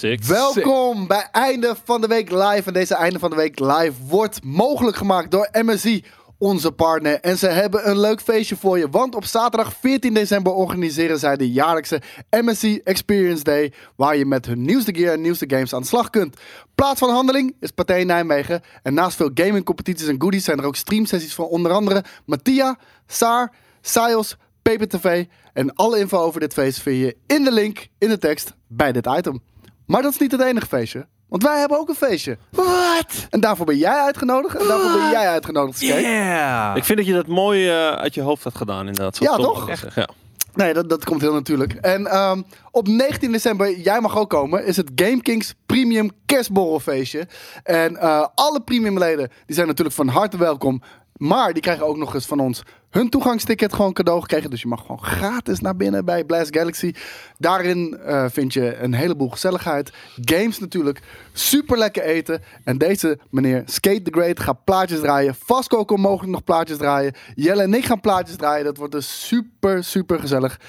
Welkom bij Einde van de Week Live. En deze Einde van de Week Live wordt mogelijk gemaakt door MSI, onze partner. En ze hebben een leuk feestje voor je. Want op zaterdag 14 december organiseren zij de jaarlijkse MSI Experience Day. Waar je met hun nieuwste gear en nieuwste games aan de slag kunt. Plaats van handeling is Pathé Nijmegen. En naast veel gaming competities en goodies zijn er ook streamsessies van onder andere Mattia, Saar, Sios, PPTV. En alle info over dit feest vind je in de link in de tekst bij dit item. Maar dat is niet het enige feestje. Want wij hebben ook een feestje. Wat? En daarvoor ben jij uitgenodigd. En daarvoor ben jij uitgenodigd, Skate. Yeah! Ik vind dat je dat mooi eh, uit je hoofd had gedaan inderdaad. Zo Ja, top toch? Ja. Nee, dat, dat komt heel natuurlijk. En ehm, op 19 december, jij mag ook komen, is het Game Kings Premium Kerstborrelfeestje. En eh, alle premiumleden die zijn natuurlijk van harte welkom. Maar die krijgen ook nog eens van ons hun toegangsticket gewoon cadeau gekregen. Dus je mag gewoon gratis naar binnen bij Blast Galaxy. Daarin eh, vind je een heleboel gezelligheid. Games natuurlijk. Super lekker eten. En deze meneer Skate the Great gaat plaatjes draaien. Vasco kon mogelijk nog plaatjes draaien. Jelle en ik gaan plaatjes draaien. Dat wordt dus super, super gezellig.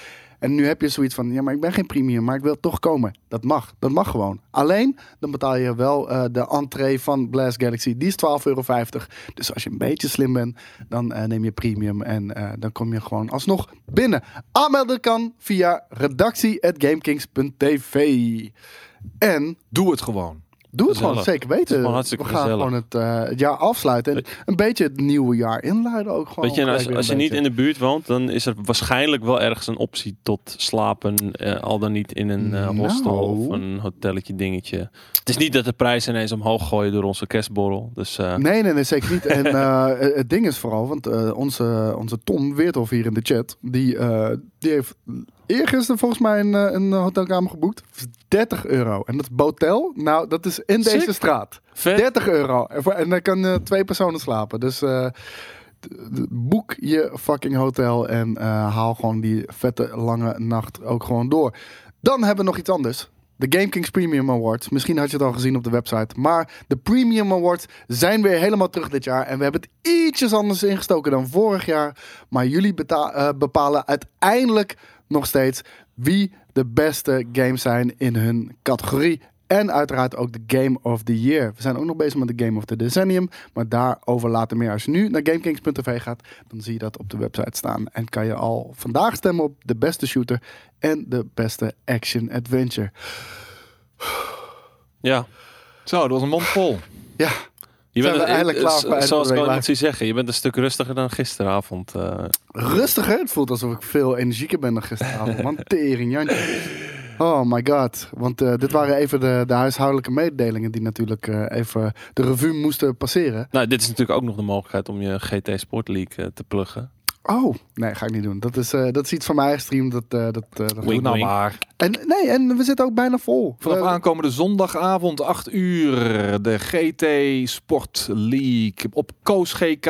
En nu heb je zoiets van, ja, maar ik ben geen premium, maar ik wil toch komen. Dat mag, dat mag gewoon. Alleen, dan betaal je wel eh, de entree van Blast Galaxy. Die is 12,50 euro. Dus als je een beetje slim bent, dan eh, neem je premium en eh, dan kom je gewoon alsnog binnen. Aanmelden kan via redactie.gamekings.tv. En Doe het gewoon. Doe het gewoon, zeker weten. gewoon We gaan gezellig. gewoon het, eh, het jaar afsluiten en een beetje het nieuwe jaar inluiden ook gewoon. Weet je, en als, als je niet in de buurt woont, dan is er waarschijnlijk wel ergens een optie tot slapen. eh, al dan niet in een eh, Nou. hostel of een hotelletje dingetje. Het is niet dat de prijzen ineens omhoog gooien door onze kerstborrel. Dus Nee, nee, nee, zeker niet. En het ding is vooral, want onze, onze Tom Weerthof hier in de chat, die, die heeft eergisteren volgens mij een, eh, een hotelkamer geboekt. 30 euro. En dat is Botel. Nou, dat is in Sick. deze straat. vet. 30 euro. En, voor, en dan kan eh, twee personen slapen. Dus eh, boek je fucking hotel en haal gewoon die vette lange nacht ook gewoon door. Dan hebben we nog iets anders. De Game Kings Premium Awards. Misschien had je het al gezien op de website. Maar de Premium Awards zijn weer helemaal terug dit jaar. En we hebben het ietsjes anders ingestoken dan vorig jaar. Maar jullie beta- bepalen uiteindelijk nog steeds wie de beste games zijn in hun categorie. En uiteraard ook de Game of the Year. We zijn ook nog bezig met de Game of the Decennium. Maar daarover later meer. Als je nu naar GameKings.tv gaat, dan zie je dat op de website staan. En kan je al vandaag stemmen op de beste shooter en de beste action adventure. Ja. Zo, dat was een mond vol. Ja, Je een- eindelijk klaar voor Zoals ik al zie zeggen, je bent een stuk rustiger dan gisteravond. eh. rustiger. Het voelt alsof ik veel energieker ben dan gisteravond. Man, tering, Jantje. Oh my god. Want eh, dit waren even de, de huishoudelijke mededelingen die natuurlijk eh, even de revue moesten passeren. Nou, dit is natuurlijk ook nog de mogelijkheid om je GT Sport League te pluggen. Oh, nee, ga ik niet doen. Dat is, eh, dat is iets van mijn eigen stream. Dat, eh, dat, eh, dat Wink, nou wink. maar. En nee, en we zitten ook bijna vol. Vanaf aankomende zondagavond, 8 uur, de GT Sport League op Koos GK.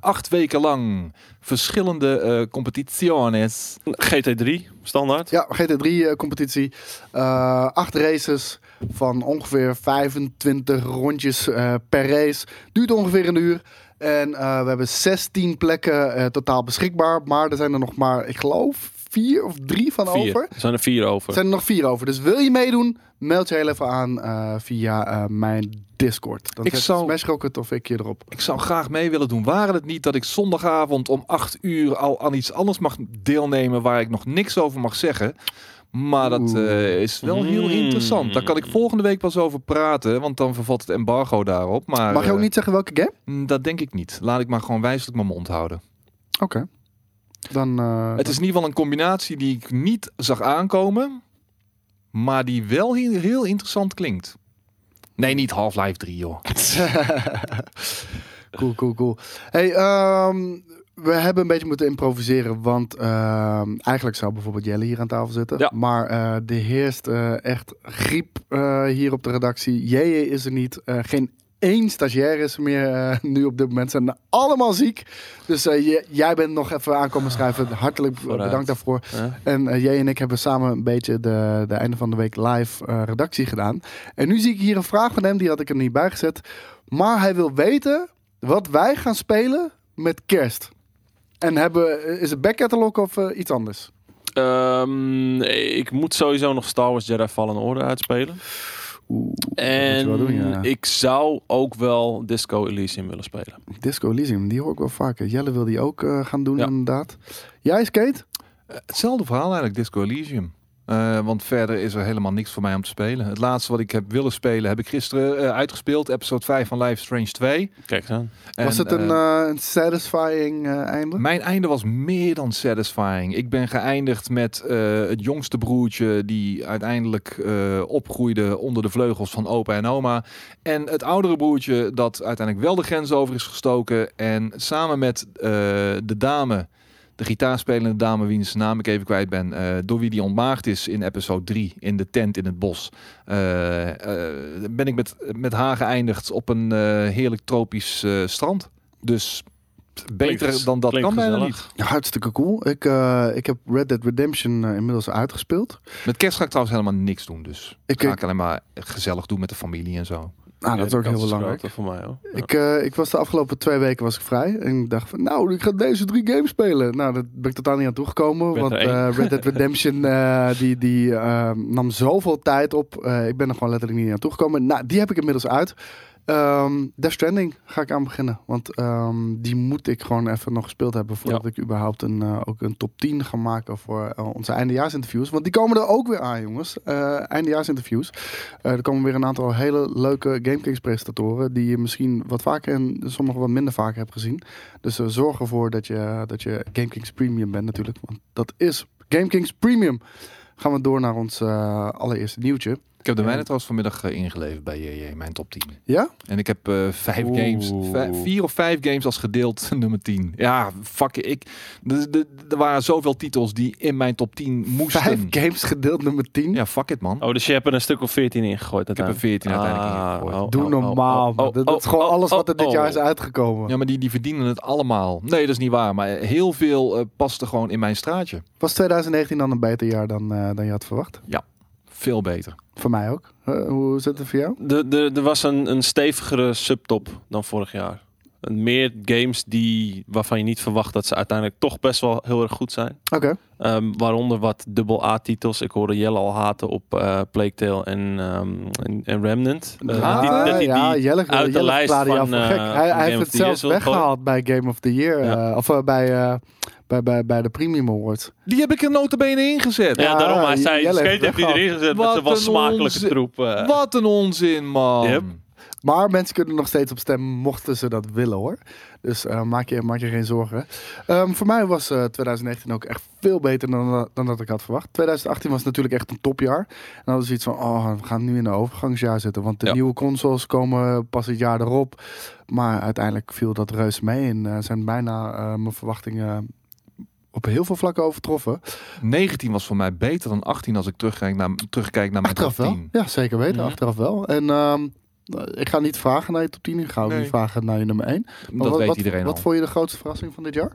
Acht weken lang. Verschillende eh competitiones. GT3, standaard. Ja, GT3-competitie. eh, acht races van ongeveer 25 rondjes eh, per race. Duurt ongeveer een uur. En eh, we hebben 16 plekken eh, totaal beschikbaar. Maar er zijn er nog maar, ik geloof, vier of drie van Vier. over. Er zijn er vier over. Er zijn er nog vier over. Dus wil je meedoen, meld je heel even aan eh, via eh, mijn Discord. Dan Ik zet zou- Smash Rocket of ik je erop. Ik zou graag mee willen doen. Waren het niet dat ik zondagavond om 8 uur al aan iets anders mag deelnemen waar ik nog niks over mag zeggen? Maar dat eh, is wel heel Mm. interessant. Daar kan ik volgende week pas over praten, want dan vervalt het embargo daarop. Maar Mag je ook eh, niet zeggen welke game? mm, Dat denk ik niet. Laat ik maar gewoon wijselijk mijn mond houden. Oké. Dan, eh, Het is in ieder geval een combinatie die ik niet zag aankomen, maar die wel heel, heel interessant klinkt. Nee, niet Half-Life 3, joh. cool, cool, cool. Hey, ehm, we hebben een beetje moeten improviseren, want ehm, eigenlijk zou bijvoorbeeld Jelle hier aan tafel zitten. Ja. Maar eh er heerst eh, echt griep eh, hier op de redactie. Jeje is er niet. geen één stagiair is er meer nu op dit moment. Ze zijn allemaal ziek. Dus jij bent nog even aankomen schrijven. Hartelijk Vooruit. bedankt daarvoor. Ja. En jij en ik hebben samen een beetje de, de einde van de week live redactie gedaan. En nu zie ik hier een vraag van hem, die had ik er niet bij gezet. Maar hij wil weten wat wij gaan spelen met kerst. En hebben, is het backcatalog of eh, iets anders? Ehm, ik moet sowieso nog Star Wars Jedi Fallen Order uitspelen. Oeh, En doen, ja. ik zou ook wel Disco Elysium willen spelen. Disco Elysium, die hoor ik wel vaker. Jelle wil die ook eh, gaan doen, Ja. inderdaad. Jij, Skate? Eh, hetzelfde verhaal eigenlijk, Disco Elysium. Eh, want verder is er helemaal niks voor mij om te spelen. Het laatste wat ik heb willen spelen heb ik gisteren eh, uitgespeeld. Episode 5 van Life Strange 2. Kijk aan. Was het een, eh, een satisfying eh, einde? Mijn einde was meer dan satisfying. Ik ben geëindigd met eh, het jongste broertje die uiteindelijk eh, opgroeide onder de vleugels van opa en oma. En het oudere broertje dat uiteindelijk wel de grens over is gestoken. En samen met eh, de dame, de gitaarspelende dame wiens naam ik even kwijt ben, eh, door wie die ontmaagd is in episode 3 in de tent in het bos. eh, eh, ben ik met, met haar geëindigd op een eh, heerlijk tropisch eh, strand. Dus beter Klinkt- dan dat kan bijna gezellig. niet. Ja, hartstikke cool. Ik, ik heb Red Dead Redemption inmiddels uitgespeeld. Met kerst ga ik trouwens helemaal niks doen. Dus Ik- ga ik alleen maar gezellig doen met de familie en zo. Nou, dat is ook heel belangrijk. voor mij hoor. Ja. Ik, eh, ik was de afgelopen twee weken was ik vrij. En ik dacht van, nou, ik ga deze drie games spelen. Nou, daar ben ik totaal niet aan toegekomen. Want eh, Red Dead Redemption, eh, die, die nam zoveel tijd op. Eh, ik ben er gewoon letterlijk niet aan toegekomen. Nou, die heb ik inmiddels uit. Ehm Death Stranding ga ik aan beginnen. Want ehm, die moet ik gewoon even nog gespeeld hebben... voordat Ja. ik überhaupt een, eh, ook een top 10 ga maken... voor eh, onze eindejaarsinterviews. Want die komen er ook weer aan, jongens. Eh eindejaarsinterviews. Er komen weer een aantal hele leuke GameKings presentatoren... die je misschien wat vaker en sommige wat minder vaker hebt gezien. Dus zorg ervoor dat je, dat je GameKings Premium bent natuurlijk. Want dat is GameKings Premium. Gaan we door naar ons allereerste nieuwtje. Ik heb de Ja. mijne trouwens vanmiddag eh, ingeleverd bij JJ, mijn top 10. Ja? En ik heb eh, vijf Oeh. games, vier of vijf games als gedeeld nummer 10. Ja, fuck it, ik. Er waren zoveel titels die in mijn top 10 moesten. Vijf games gedeeld nummer 10. Ja, fuck it man. Oh, dus je hebt er een stuk of 14 ingegooid ik heb er uiteindelijk. 14 uiteindelijk Ah, ingegooid. oh, Doe oh, oh, normaal. oh, oh, dat, is gewoon oh, alles wat er oh, dit jaar is uitgekomen. Ja, maar die, die verdienen het allemaal. Nee, dat is niet waar. Maar heel veel eh, paste gewoon in mijn straatje. Was 2019 dan een beter jaar dan, eh, dan je had verwacht? Veel beter. Voor mij ook. Eh, hoe zit het voor jou? De, de, er was een, een stevigere subtop dan vorig jaar. En Meer games die, waarvan je niet verwacht dat ze uiteindelijk toch best wel heel erg goed zijn. Oké. Ehm, waaronder wat dubbel A-titels. Ik hoorde Jelle al haten op eh Plague Tale en, ehm, en, en Remnant. Eh, Ah, die- dat hij ja, die Jelle, uit de Jelle lijst van, gek. eh, Hij, van hij heeft het zelfs weggehaald bij Game of the Year. Ja. of bij, eh, bij, bij, bij de Premium Awards. Die heb ik er notabene ingezet. Ja, Ja, daarom. Hij zei, Jelle heeft skate heeft hij weggehaald. erin gezet met Wat smakelijke troep. eh. Wat een onzin, man. Yep. Maar mensen kunnen nog steeds op stemmen, mochten ze dat willen hoor. Dus eh, maak, je, maak je geen zorgen. Ehm, voor mij was eh, 2019 ook echt veel beter dan, dan dat ik had verwacht. 2018 was natuurlijk echt een topjaar. En dan was iets van, oh, we gaan nu in een overgangsjaar zitten. Want de Ja. nieuwe consoles komen pas het jaar erop. Maar uiteindelijk viel dat reus mee. En eh, zijn bijna eh, mijn verwachtingen op heel veel vlakken overtroffen. 19 was voor mij beter dan 18 als ik terugkijk naar, terugkijk naar mijn Achteraf top wel. 10. Ja, zeker weten. Mhm. Achteraf wel. En ehm, ik ga niet vragen naar je top 10. Ik ga ook Nee. niet vragen naar je nummer 1. Maar Dat wat, weet wat, iedereen Wat al. vond je de grootste verrassing van dit jaar?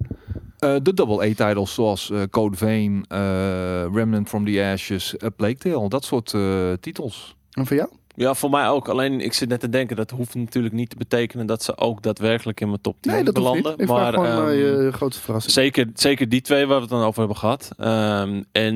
Eh, de double A-titles zoals eh, Code Vein, eh, Remnant from the Ashes, Plague Tale. Dat soort eh, titels. En voor jou? Ja, voor mij ook. Alleen ik zit net te denken, dat hoeft natuurlijk niet te betekenen dat ze ook daadwerkelijk in mijn top 10 Nee, dat hoeft belanden. niet. Ik vraag maar gewoon naar je grootste verrassing. zeker, zeker die twee waar we het dan over hebben gehad. Ehm, en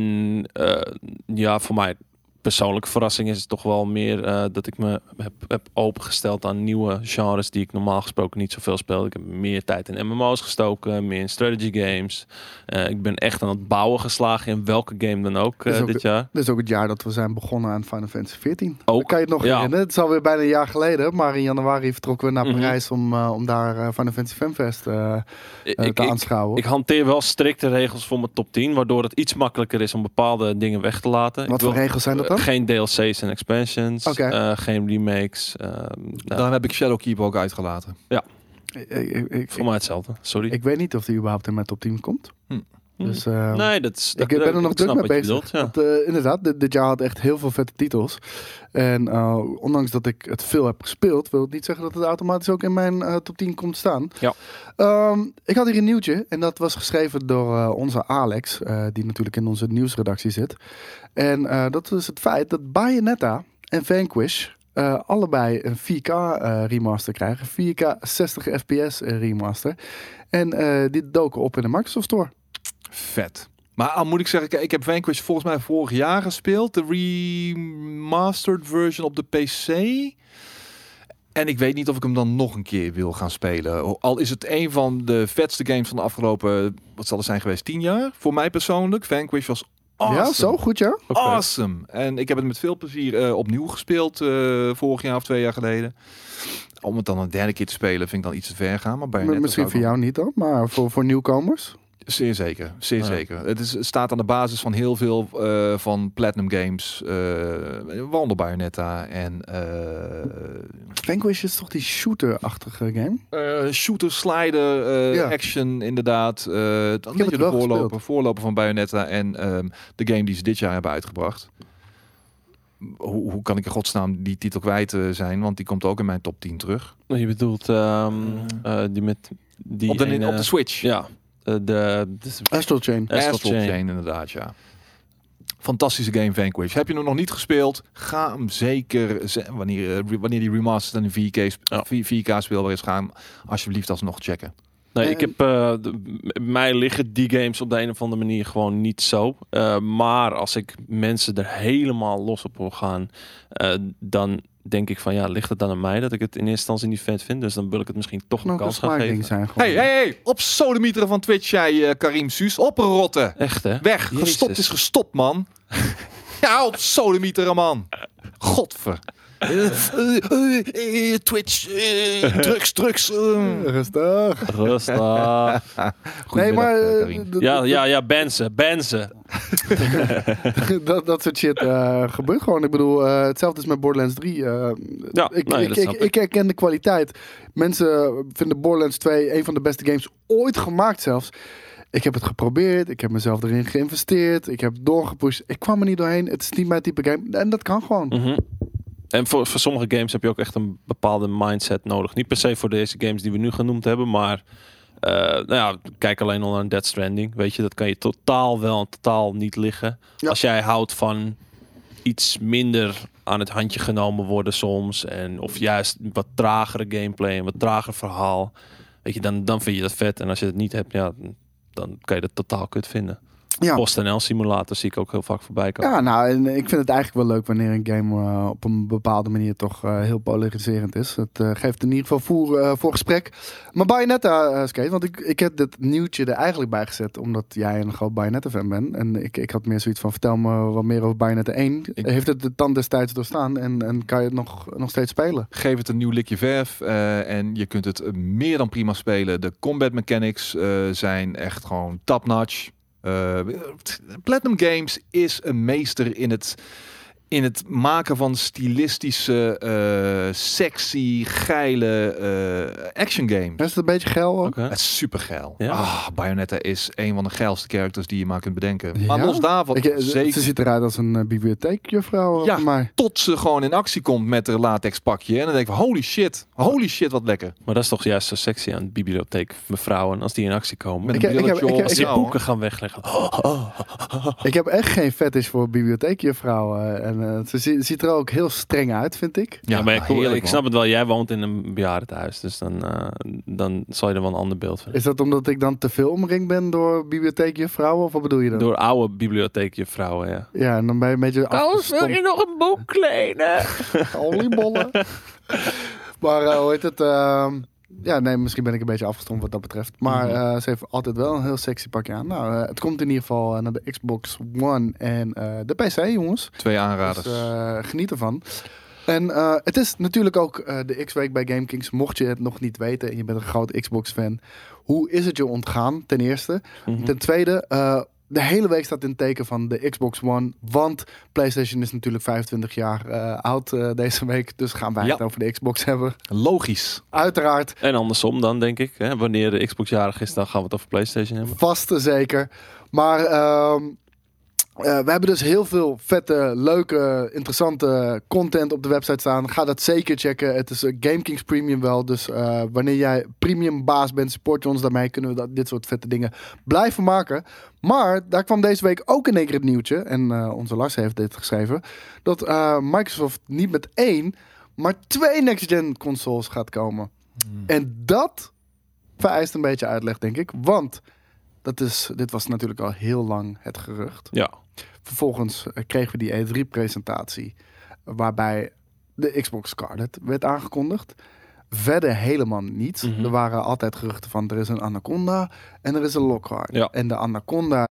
eh, ja, voor mij persoonlijke verrassing is het toch wel meer eh, dat ik me heb, heb opengesteld aan nieuwe genres die ik normaal gesproken niet zoveel speel. Ik heb meer tijd in MMO's gestoken, meer in strategy games. Eh, ik ben echt aan het bouwen geslagen in welke game dan ook eh, ook- dit jaar. Dit is ook het jaar dat we zijn begonnen aan Final Fantasy XIV. Ook, Kan je het nog ja. herinneren? Het is alweer bijna een jaar geleden. Maar in januari vertrokken we naar Mhm. Parijs om, om daar Final Fantasy Fanfest Ik, te aanschouwen. ik hanteer wel strikte regels voor mijn top 10, waardoor het iets makkelijker is om bepaalde dingen weg te laten. Wat ik wil, voor regels zijn dat dan? Geen DLC's en expansions, eh, geen remakes. nou, Daar heb ik Shadowkeep ook uitgelaten. Ik, ik, ik, voor mij hetzelfde, sorry. ik weet niet of die überhaupt in mijn top 10 komt. Hm. Dus, eh, nee, dat is. ik ben er nog druk mee bezig. bedoelt, ja. Want, eh, inderdaad, dit, dit jaar had echt heel veel vette titels. En eh, ondanks dat ik het veel heb gespeeld, wil het niet zeggen dat het automatisch ook in mijn eh, top 10 komt staan. Ja. Ehm, ik had hier een nieuwtje en dat was geschreven door eh, onze Alex, eh, die natuurlijk in onze nieuwsredactie zit. En eh, dat is het feit dat Bayonetta en Vanquish eh, allebei een 4K eh, remaster krijgen. 4K 60 fps remaster. En die doken op in de Microsoft Store. Vet. Maar al moet ik zeggen, ik heb Vanquish volgens mij vorig jaar gespeeld. De remastered version op de PC. En ik weet niet of ik hem dan nog een keer wil gaan spelen. Al is het een van de vetste games van de afgelopen, wat zal het zijn geweest, tien jaar? Voor mij persoonlijk. Vanquish was awesome. Ja, zo goed ja. Awesome. En ik heb het met veel plezier eh, opnieuw gespeeld eh, vorig jaar of twee jaar geleden. Om het dan een derde keer te spelen vind ik dan iets te ver gaan. Maar bij Misschien voor jou niet dan, maar voor, voor nieuwkomers. Zeer zeker, zeer Ja. zeker. Het, is, het staat aan de basis van heel veel eh, van Platinum Games, uh, Wonder Bayonetta en eh, Vanquish is toch die shooter-achtige game? eh, shooter, slider, eh, Ja. action inderdaad. Eh dan het een beetje de wel voorloper, gespeeld. voorloper van Bayonetta en ehm, de game die ze dit jaar hebben uitgebracht. Hoe, hoe kan ik in godsnaam die titel kwijt eh, zijn? Want die komt ook in mijn top 10 terug. Je bedoelt ehm, eh, die met die op, de, ene- op de Switch. Ja, de, de, Astral Chain. Astral Astral Chain. Chain, inderdaad, ja. Fantastische game Vanquish. Heb je hem nog niet gespeeld? Ga hem zeker, ze- wanneer, eh, wanneer die remastered en 4K, sp- Ja. 4, 4K speelbaar is, ga hem alsjeblieft alsnog checken. Nee, ik heb, eh, de- m- mij liggen die games op de een of andere manier gewoon niet zo. Eh, maar als ik mensen er helemaal los op wil gaan, eh, dan denk ik van ja, ligt het dan aan mij dat ik het in eerste instantie niet vet vind. Dus dan wil ik het misschien toch een kans gaan geven. zijn gewoon. Hey, hey, hey, op sodemieteren van Twitch, jij eh, Karim Suus, oprotten. Echt hè? Weg, Jezus. gestopt is gestopt, man. ja, op sodemieteren, man. Godver. Eh, eh, Twitch, eh, drugs, drugs. Rustig. Rustig. Nee, maar ja, ja, ja, Benzen, Benzen. dat, dat soort shit eh, gebeurt gewoon. Ik bedoel, eh, hetzelfde is met Borderlands 3. eh, Ja, ik, nee, ik, dat ik, snap ik. ik herken de kwaliteit. Mensen vinden Borderlands 2 een van de beste games ooit gemaakt zelfs. Ik heb het geprobeerd. Ik heb mezelf erin geïnvesteerd. Ik heb doorgepusht. Ik kwam er niet doorheen. Het is niet mijn type game. En dat kan gewoon. Mhm. En voor, voor sommige games heb je ook echt een bepaalde mindset nodig. Niet per se voor deze games die we nu genoemd hebben, maar eh, nou ja, kijk alleen al naar Dead Stranding. Weet je, dat kan je totaal wel en totaal niet liggen. Ja. Als jij houdt van iets minder aan het handje genomen worden soms. En, of juist wat tragere gameplay en wat trager verhaal. Weet je, dan, dan vind je dat vet. En als je het niet hebt, ja, dan kan je dat totaal kut vinden. Ja. PostNL simulator zie ik ook heel vaak voorbij komen. Ja, nou, en ik vind het eigenlijk wel leuk wanneer een game eh, op een bepaalde manier toch eh, heel polariserend is. Het eh, geeft in ieder geval voer voor gesprek. Maar Bayonetta, Skate, want ik, ik heb dit nieuwtje er eigenlijk bij gezet, omdat jij een groot Bayonetta-fan bent. En ik, ik had meer zoiets van, vertel me wat meer over Bayonetta 1. Ik- Heeft het de tand destijds doorstaan en, en kan je het nog, nog steeds spelen? Geef het een nieuw likje verf en je kunt het meer dan prima spelen. De combat mechanics zijn echt gewoon top-notch. Eh, Platinum Games is een meester in het, in het maken van stilistische, eh, sexy, geile eh, action games. Is het een beetje geil? ook? Oké. Het is super geil. Ja. Ah, Bayonetta is een van de geilste characters die je maar kunt bedenken. Maar Ja? los daarvan, Ik, eh, zeker Ze ziet eruit als een uh, bibliotheekjuffrouw Ja. mij. tot ze gewoon in actie komt met haar latex pakje. En dan denk ik, van, holy shit, holy shit, wat lekker. Maar dat is toch juist zo sexy aan de bibliotheek, mevrouwen, als die in actie komen. Met Ik een heb- ik heb- brilletje ik heb- op. als die boeken gaan wegleggen. Oh, Ik heb echt geen fetish voor bibliotheekjuffrouwen. En eh, ze zie- ziet er ook heel streng uit, vind ik. Ja, maar ik, ik snap het wel. Jij woont in een bejaardentehuis, dus dan, eh, dan zal je er wel een ander beeld van Is dat omdat ik dan te veel omringd ben door bibliotheekjuffrouwen? Of wat bedoel je dan? Door oude bibliotheekjuffrouwen, ja. Ja, en dan ben je een beetje afgestompt. nog een boek lenen? Oliebollen. maar eh, hoe heet het? Ja, nee, misschien ben ik een beetje afgestompt wat dat betreft. Maar Mhm. eh, ze heeft altijd wel een heel sexy pakje aan. Nou, eh, het komt in ieder geval eh, naar de Xbox One en de PC, jongens. Twee aanraders. Dus geniet ervan. En het is natuurlijk ook de X-Week bij GameKings. Mocht je het nog niet weten en je bent een groot Xbox-fan. Hoe is het je ontgaan, ten eerste? Mhm. Ten tweede, de hele week staat in het teken van de Xbox One. Want PlayStation is natuurlijk 25 jaar eh, oud eh, deze week. Dus gaan wij Ja. het over de Xbox hebben. Logisch. Uiteraard, En andersom dan, denk ik. Hè? Wanneer de Xbox jarig is, dan gaan we het over PlayStation hebben. vast zeker. Maar ehm, eh, we hebben dus heel veel vette, leuke, interessante content op de website staan. Ga dat zeker checken. Het is uh, GameKings Premium wel. Dus eh, wanneer jij premium baas bent, support je ons daarmee. Kunnen we dat, dit soort vette dingen blijven maken. Maar daar kwam deze week ook in één keer het nieuwtje. En eh, onze Lars heeft dit geschreven. Dat eh, Microsoft niet met één, maar twee next-gen consoles gaat komen. En dat vereist een beetje uitleg, denk ik. Want Dat is, dit was natuurlijk al heel lang het gerucht. Ja. Vervolgens eh, kregen we die E3-presentatie, waarbij de Xbox Scarlet werd aangekondigd. Verder helemaal niets. Mhm. Er waren altijd geruchten van er is een Anaconda en er is een Lockhart. Ja. En de Anaconda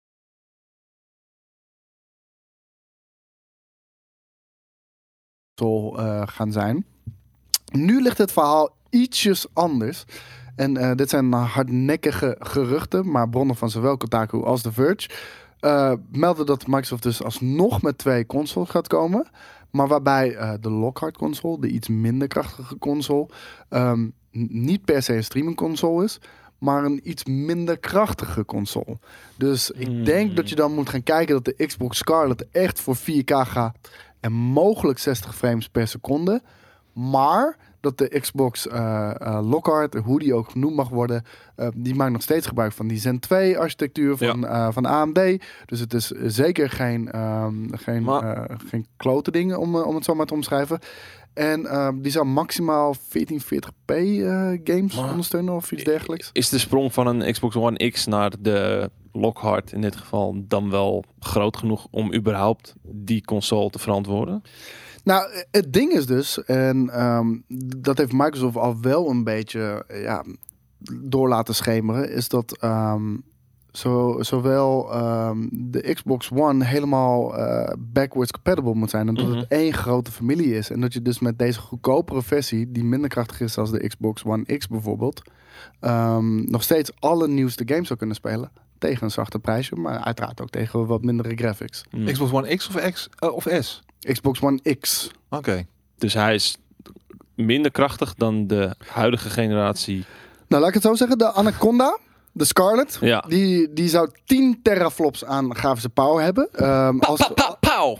zal eh, gaan zijn. Nu ligt het verhaal ietsjes anders. En eh, dit zijn hardnekkige geruchten, maar bronnen van zowel Kotaku als The Verge eh, melden dat Microsoft dus alsnog met twee consoles gaat komen. Maar waarbij eh, de Lockhart console, de iets minder krachtige console, ehm, niet per se een streaming console is, maar een iets minder krachtige console. Dus ik Hmm. denk dat je dan moet gaan kijken dat de Xbox Scarlet echt voor 4K gaat en mogelijk 60 frames per seconde. Maar dat de Xbox eh eh, Lockhart, hoe die ook genoemd mag worden, eh, die maakt nog steeds gebruik van die Zen 2 architectuur van, van AMD. Dus het is zeker geen, ehm, geen, Maar- geen klote dingen om, om het zo maar te omschrijven. En ehm, die zou maximaal 1440p eh, games Maar- ondersteunen of iets dergelijks. Is de sprong van een Xbox One X naar de Lockhart in dit geval dan wel groot genoeg om überhaupt die console te verantwoorden? Nou, het ding is dus, en ehm, dat heeft Microsoft al wel een beetje eh, ja, door laten schemeren, is dat ehm, zo, zowel ehm, de Xbox One helemaal eh, backwards compatible moet zijn. En dat Mhm. het één grote familie is. En dat je dus met deze goedkopere versie, die minder krachtig is als de Xbox One X bijvoorbeeld, ehm, nog steeds alle nieuwste games zou kunnen spelen. Tegen een zachte prijsje, maar uiteraard ook tegen wat mindere graphics. Hmm. Xbox One X of, X, eh, of S? Xbox One X. Oké. Dus hij is minder krachtig dan de huidige generatie. Nou, laat ik het zo zeggen. De Anaconda, de Scarlet, Ja. die, die zou 10 teraflops aan grafische power hebben. Ehm, als,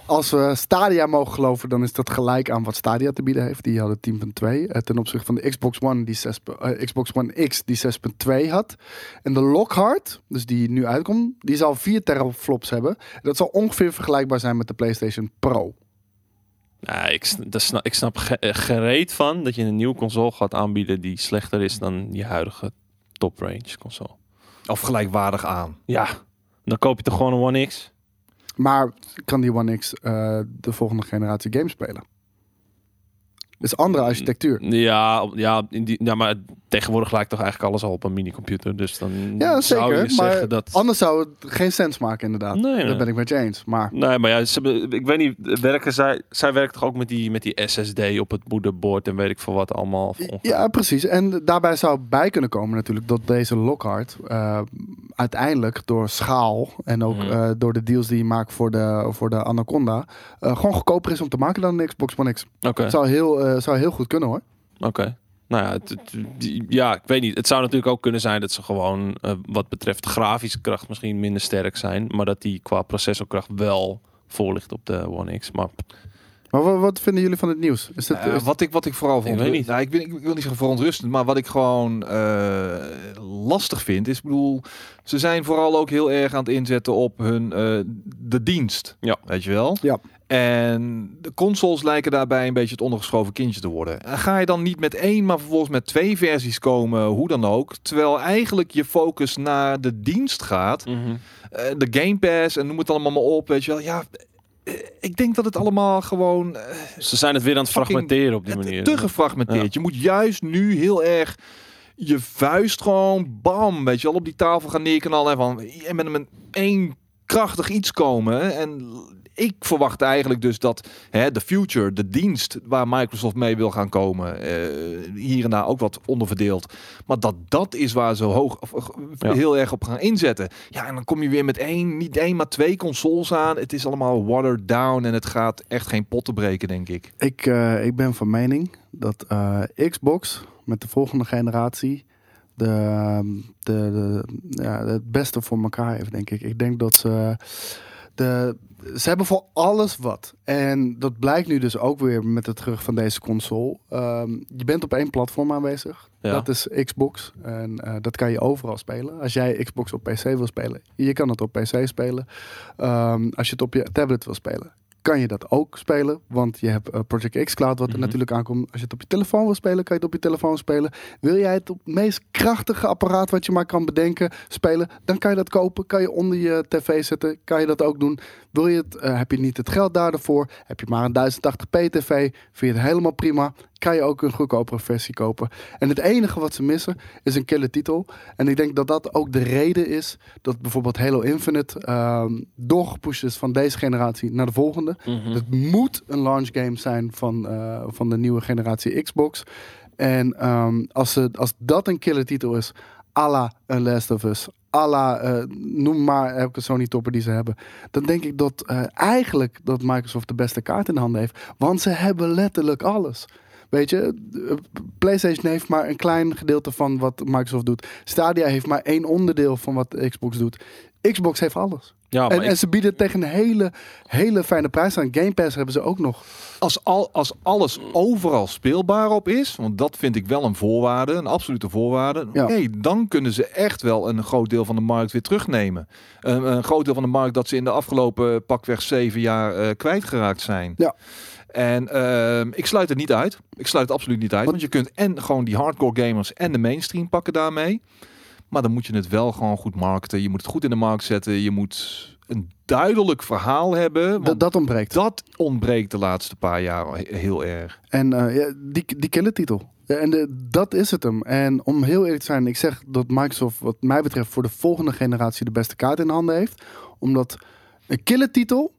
als we Stadia mogen geloven, dan is dat gelijk aan wat Stadia te bieden heeft. Die hadden 10.2 eh, ten opzichte van de Xbox One, die 6, eh, Xbox One X, die 6.2 had. En de Lockhart, dus die nu uitkomt, die zal 4 teraflops hebben. Dat zal ongeveer vergelijkbaar zijn met de PlayStation Pro. Nou, ik, dat snap, ik snap eh, gereed van dat je een nieuwe console gaat aanbieden die slechter is dan je huidige top range console. Of gelijkwaardig aan. Ja, dan koop je toch gewoon een One X? Maar kan die One X eh, de volgende generatie games spelen? Het is andere architectuur. Ja, ja, in die, ja, maar tegenwoordig lijkt toch eigenlijk alles al op een minicomputer. Dus dan Ja, zou je zeggen dat... anders zou het geen sens maken, inderdaad. Nee, nee. Dat ben ik met je eens. Maar Nee, maar ja, ze, ik weet niet, werken zij, zij werkt toch ook met die, met die SSD op het moederbord en weet ik veel wat allemaal. ja, precies. En daarbij zou bij kunnen komen natuurlijk dat deze Lockhart eh, uiteindelijk door schaal en ook Mhm. eh, door de deals die je maakt voor de, voor de Anaconda eh, gewoon goedkoper is om te maken dan de Xbox One X. Oké, zou heel, zou heel goed kunnen hoor. oké. Nou ja, het, ja, ik weet niet. Het zou natuurlijk ook kunnen zijn dat ze gewoon eh, wat betreft grafische kracht misschien minder sterk zijn, maar dat die qua processorkracht wel voor ligt op de One X. Maar Maar wat, wat vinden jullie van het nieuws? Is Eh, is- wat, ik, wat ik vooral vond, weet niet. Nou, ik, wil, ik wil niet zeggen verontrustend, maar wat ik gewoon eh, lastig vind, is, ik bedoel, ze zijn vooral ook heel erg aan het inzetten op hun eh, de dienst. Ja. Weet je wel? Ja. En de consoles lijken daarbij een beetje het ondergeschoven kindje te worden. En ga je dan niet met één, maar vervolgens met twee versies komen, hoe dan ook, terwijl eigenlijk je focus naar de dienst gaat, eh, de Game Pass en noem het allemaal maar op, weet je wel? Ja. Eh, Ik denk dat het allemaal gewoon eh, ze zijn het weer aan het fragmenteren op die manier. te gefragmenteerd. Je moet juist nu heel erg je vuist gewoon bam, weet je wel, op die tafel gaan neerknallen en van en met een één krachtig iets komen. En ik verwacht eigenlijk dus dat hè, de future, de dienst waar Microsoft mee wil gaan komen, eh, hier en daar ook wat onderverdeeld. Maar dat dat is waar ze hoog, of, of, Ja. heel erg op gaan inzetten. Ja, en dan kom je weer met één, niet één, maar twee consoles aan. Het is allemaal watered down en het gaat echt geen potten breken, denk ik. Ik, eh, ik ben van mening dat eh, Xbox met de volgende generatie de, de, de, ja, het beste voor elkaar heeft, denk ik. Ik denk dat ze. De, ze hebben voor alles wat. En dat blijkt nu dus ook weer met het terug van deze console. Ehm, je bent op één platform aanwezig. Ja. Dat is Xbox. En eh, dat kan je overal spelen. Als jij Xbox op PC wil spelen, je kan het op PC spelen. Ehm, als je het op je tablet wil spelen, kan je dat ook spelen. Want je hebt eh, Project X Cloud, wat er Mhm. natuurlijk aankomt. Als je het op je telefoon wil spelen, kan je het op je telefoon spelen. Wil jij het op het meest krachtige apparaat wat je maar kan bedenken spelen, dan kan je dat kopen. Kan je onder je tv zetten, kan je dat ook doen. Wil je het, eh, heb je niet het geld daarvoor, heb je maar een 1080p tv, vind je het helemaal prima, kan je ook een goedkopere versie kopen. En het enige wat ze missen is een killer titel. En ik denk dat dat ook de reden is dat bijvoorbeeld Halo Infinite ehm doorgepusht is van deze generatie naar de volgende. Mhm. Het moet een launch game zijn van, eh, van de nieuwe generatie Xbox. En ehm, als, ze, als dat een killer titel is, à la A Last of Us, à la, eh, noem maar elke Sony topper die ze hebben. Dan denk ik dat eh, eigenlijk dat Microsoft de beste kaart in handen heeft. Want ze hebben letterlijk alles. Weet je, PlayStation heeft maar een klein gedeelte van wat Microsoft doet. Stadia heeft maar één onderdeel van wat Xbox doet. Xbox heeft alles. Ja, en, ik- en ze bieden tegen een hele, hele fijne prijs aan. Game Pass hebben ze ook nog. Als, al, als alles overal speelbaar op is, want dat vind ik wel een voorwaarde, een absolute voorwaarde. Ja. Oké, dan kunnen ze echt wel een groot deel van de markt weer terugnemen. Een, een groot deel van de markt dat ze in de afgelopen pakweg zeven jaar eh, kwijtgeraakt zijn. Ja. En ehm, ik sluit het niet uit. Ik sluit het absoluut niet uit. Want je kunt en gewoon die hardcore gamers en de mainstream pakken daarmee. Maar dan moet je het wel gewoon goed marketen. Je moet het goed in de markt zetten. Je moet een duidelijk verhaal hebben. Dat, ontbreekt. dat ontbreekt de laatste paar jaar heel erg. En eh, ja, die, die killertitel. Ja, en de, dat is het hem. En om heel eerlijk te zijn, ik zeg dat Microsoft, wat mij betreft, voor de volgende generatie de beste kaart in handen heeft. Omdat een killertitel.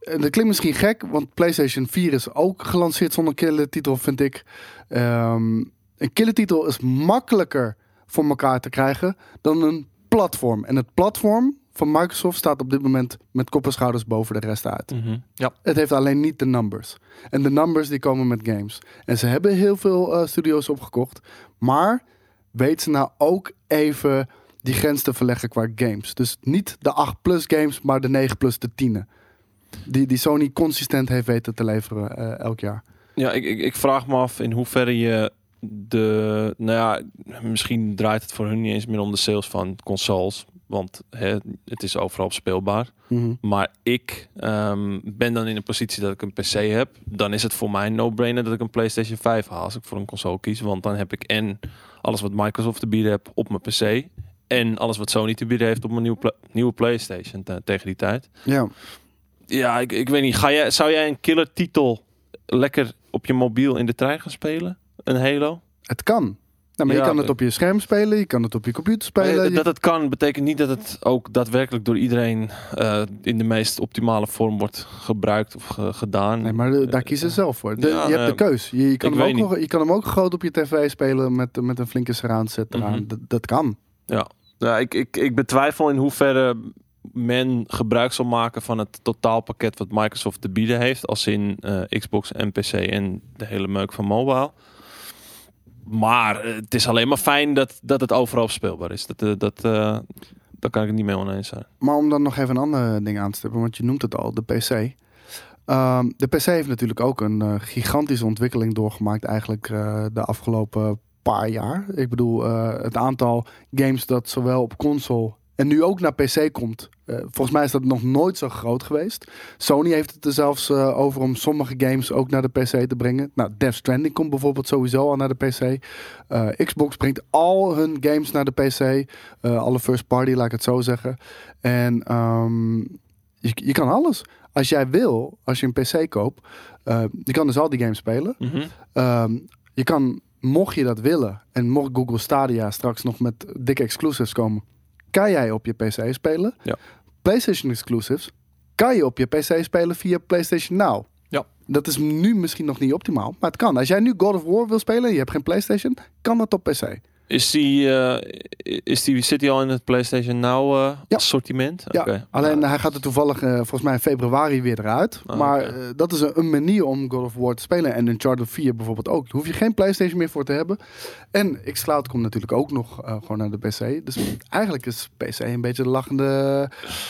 En dat klinkt misschien gek, want PlayStation 4 is ook gelanceerd zonder killertitel, vind ik. Ehm, een killertitel is makkelijker voor elkaar te krijgen dan een platform. En het platform van Microsoft staat op dit moment met kop en schouders boven de rest uit. Mhm. Het heeft alleen niet de numbers. En de numbers die komen met games. En ze hebben heel veel eh, studio's opgekocht. Maar weet ze nou ook even die grens te verleggen qua games. Dus niet de 8 plus games, maar de 9 plus de 10. Die, die Sony consistent heeft weten te leveren eh, elk jaar. Ja, ik, ik, ik vraag me af in hoeverre je de... Nou ja, misschien draait het voor hun niet eens meer om de sales van consoles. Want hè, het is overal speelbaar. Mhm. Maar ik ehm, ben dan in een positie dat ik een PC heb. Dan is het voor mij een no-brainer dat ik een PlayStation 5 haal als ik voor een console kies. Want dan heb ik en alles wat Microsoft te bieden heb op mijn PC. En alles wat Sony te bieden heeft op mijn nieuwe, pla- nieuwe PlayStation te- tegen die tijd. Ja. Ja, ik, ik weet niet. Ga jij, zou jij een killer titel lekker op je mobiel in de trein gaan spelen? Een Halo? Het kan. Nou, maar Ja, je kan het op je scherm spelen, je kan het op je computer spelen. Je- dat het kan, betekent niet dat het ook daadwerkelijk door iedereen eh, in de meest optimale vorm wordt gebruikt of ge- gedaan. Nee, maar de- daar kiezen ze zelf voor. De- Ja, je hebt de eh, keus. Je, je, kan hem ook nog, je kan hem ook groot op je tv spelen met, met een flinke surround set eraan. Mhm. dat, dat kan. Ja, ik, ik, ik betwijfel in hoeverre men gebruik zal maken van het totaalpakket wat Microsoft te bieden heeft. Als in eh, Xbox en PC en de hele meuk van mobile. Maar eh, het is alleen maar fijn dat, dat het overal speelbaar is. Dat, eh, dat, daar kan ik niet mee oneens zijn. Maar om dan nog even een ander ding aan te stippen, want je noemt het al, de PC. Ehm, de PC heeft natuurlijk ook een gigantische ontwikkeling doorgemaakt eigenlijk de afgelopen paar jaar. Ik bedoel, het aantal games dat zowel op console en nu ook naar PC komt. eh, volgens mij is dat nog nooit zo groot geweest. Sony heeft het er zelfs eh, over om sommige games ook naar de PC te brengen. Nou, Death Stranding komt bijvoorbeeld sowieso al naar de PC. Eh, Xbox brengt al hun games naar de PC. Alle first party, laat ik het zo zeggen. En ehm, je, je kan alles. Als jij wil, als je een PC koopt, eh, je kan dus al die games spelen. Ehm, je kan, mocht je dat willen, en mocht Google Stadia straks nog met dikke exclusives komen, kan jij op je PC spelen. Ja. PlayStation exclusives kan je op je PC spelen via PlayStation Now. Ja. Dat is nu misschien nog niet optimaal, maar het kan. Als jij nu God of War wil spelen en je hebt geen PlayStation, kan dat op PC. Is die, eh, is die, zit die al in het PlayStation Now eh, Ja. assortiment? Ja, alleen Ja. hij gaat er toevallig eh, volgens mij in februari weer eruit. Ah, maar eh, dat is een, een manier om God of War te spelen. En Uncharted 4 bijvoorbeeld ook. Daar hoef je geen PlayStation meer voor te hebben. En xCloud komt natuurlijk ook nog eh, gewoon naar de PC. Dus eigenlijk is PC een beetje de lachende,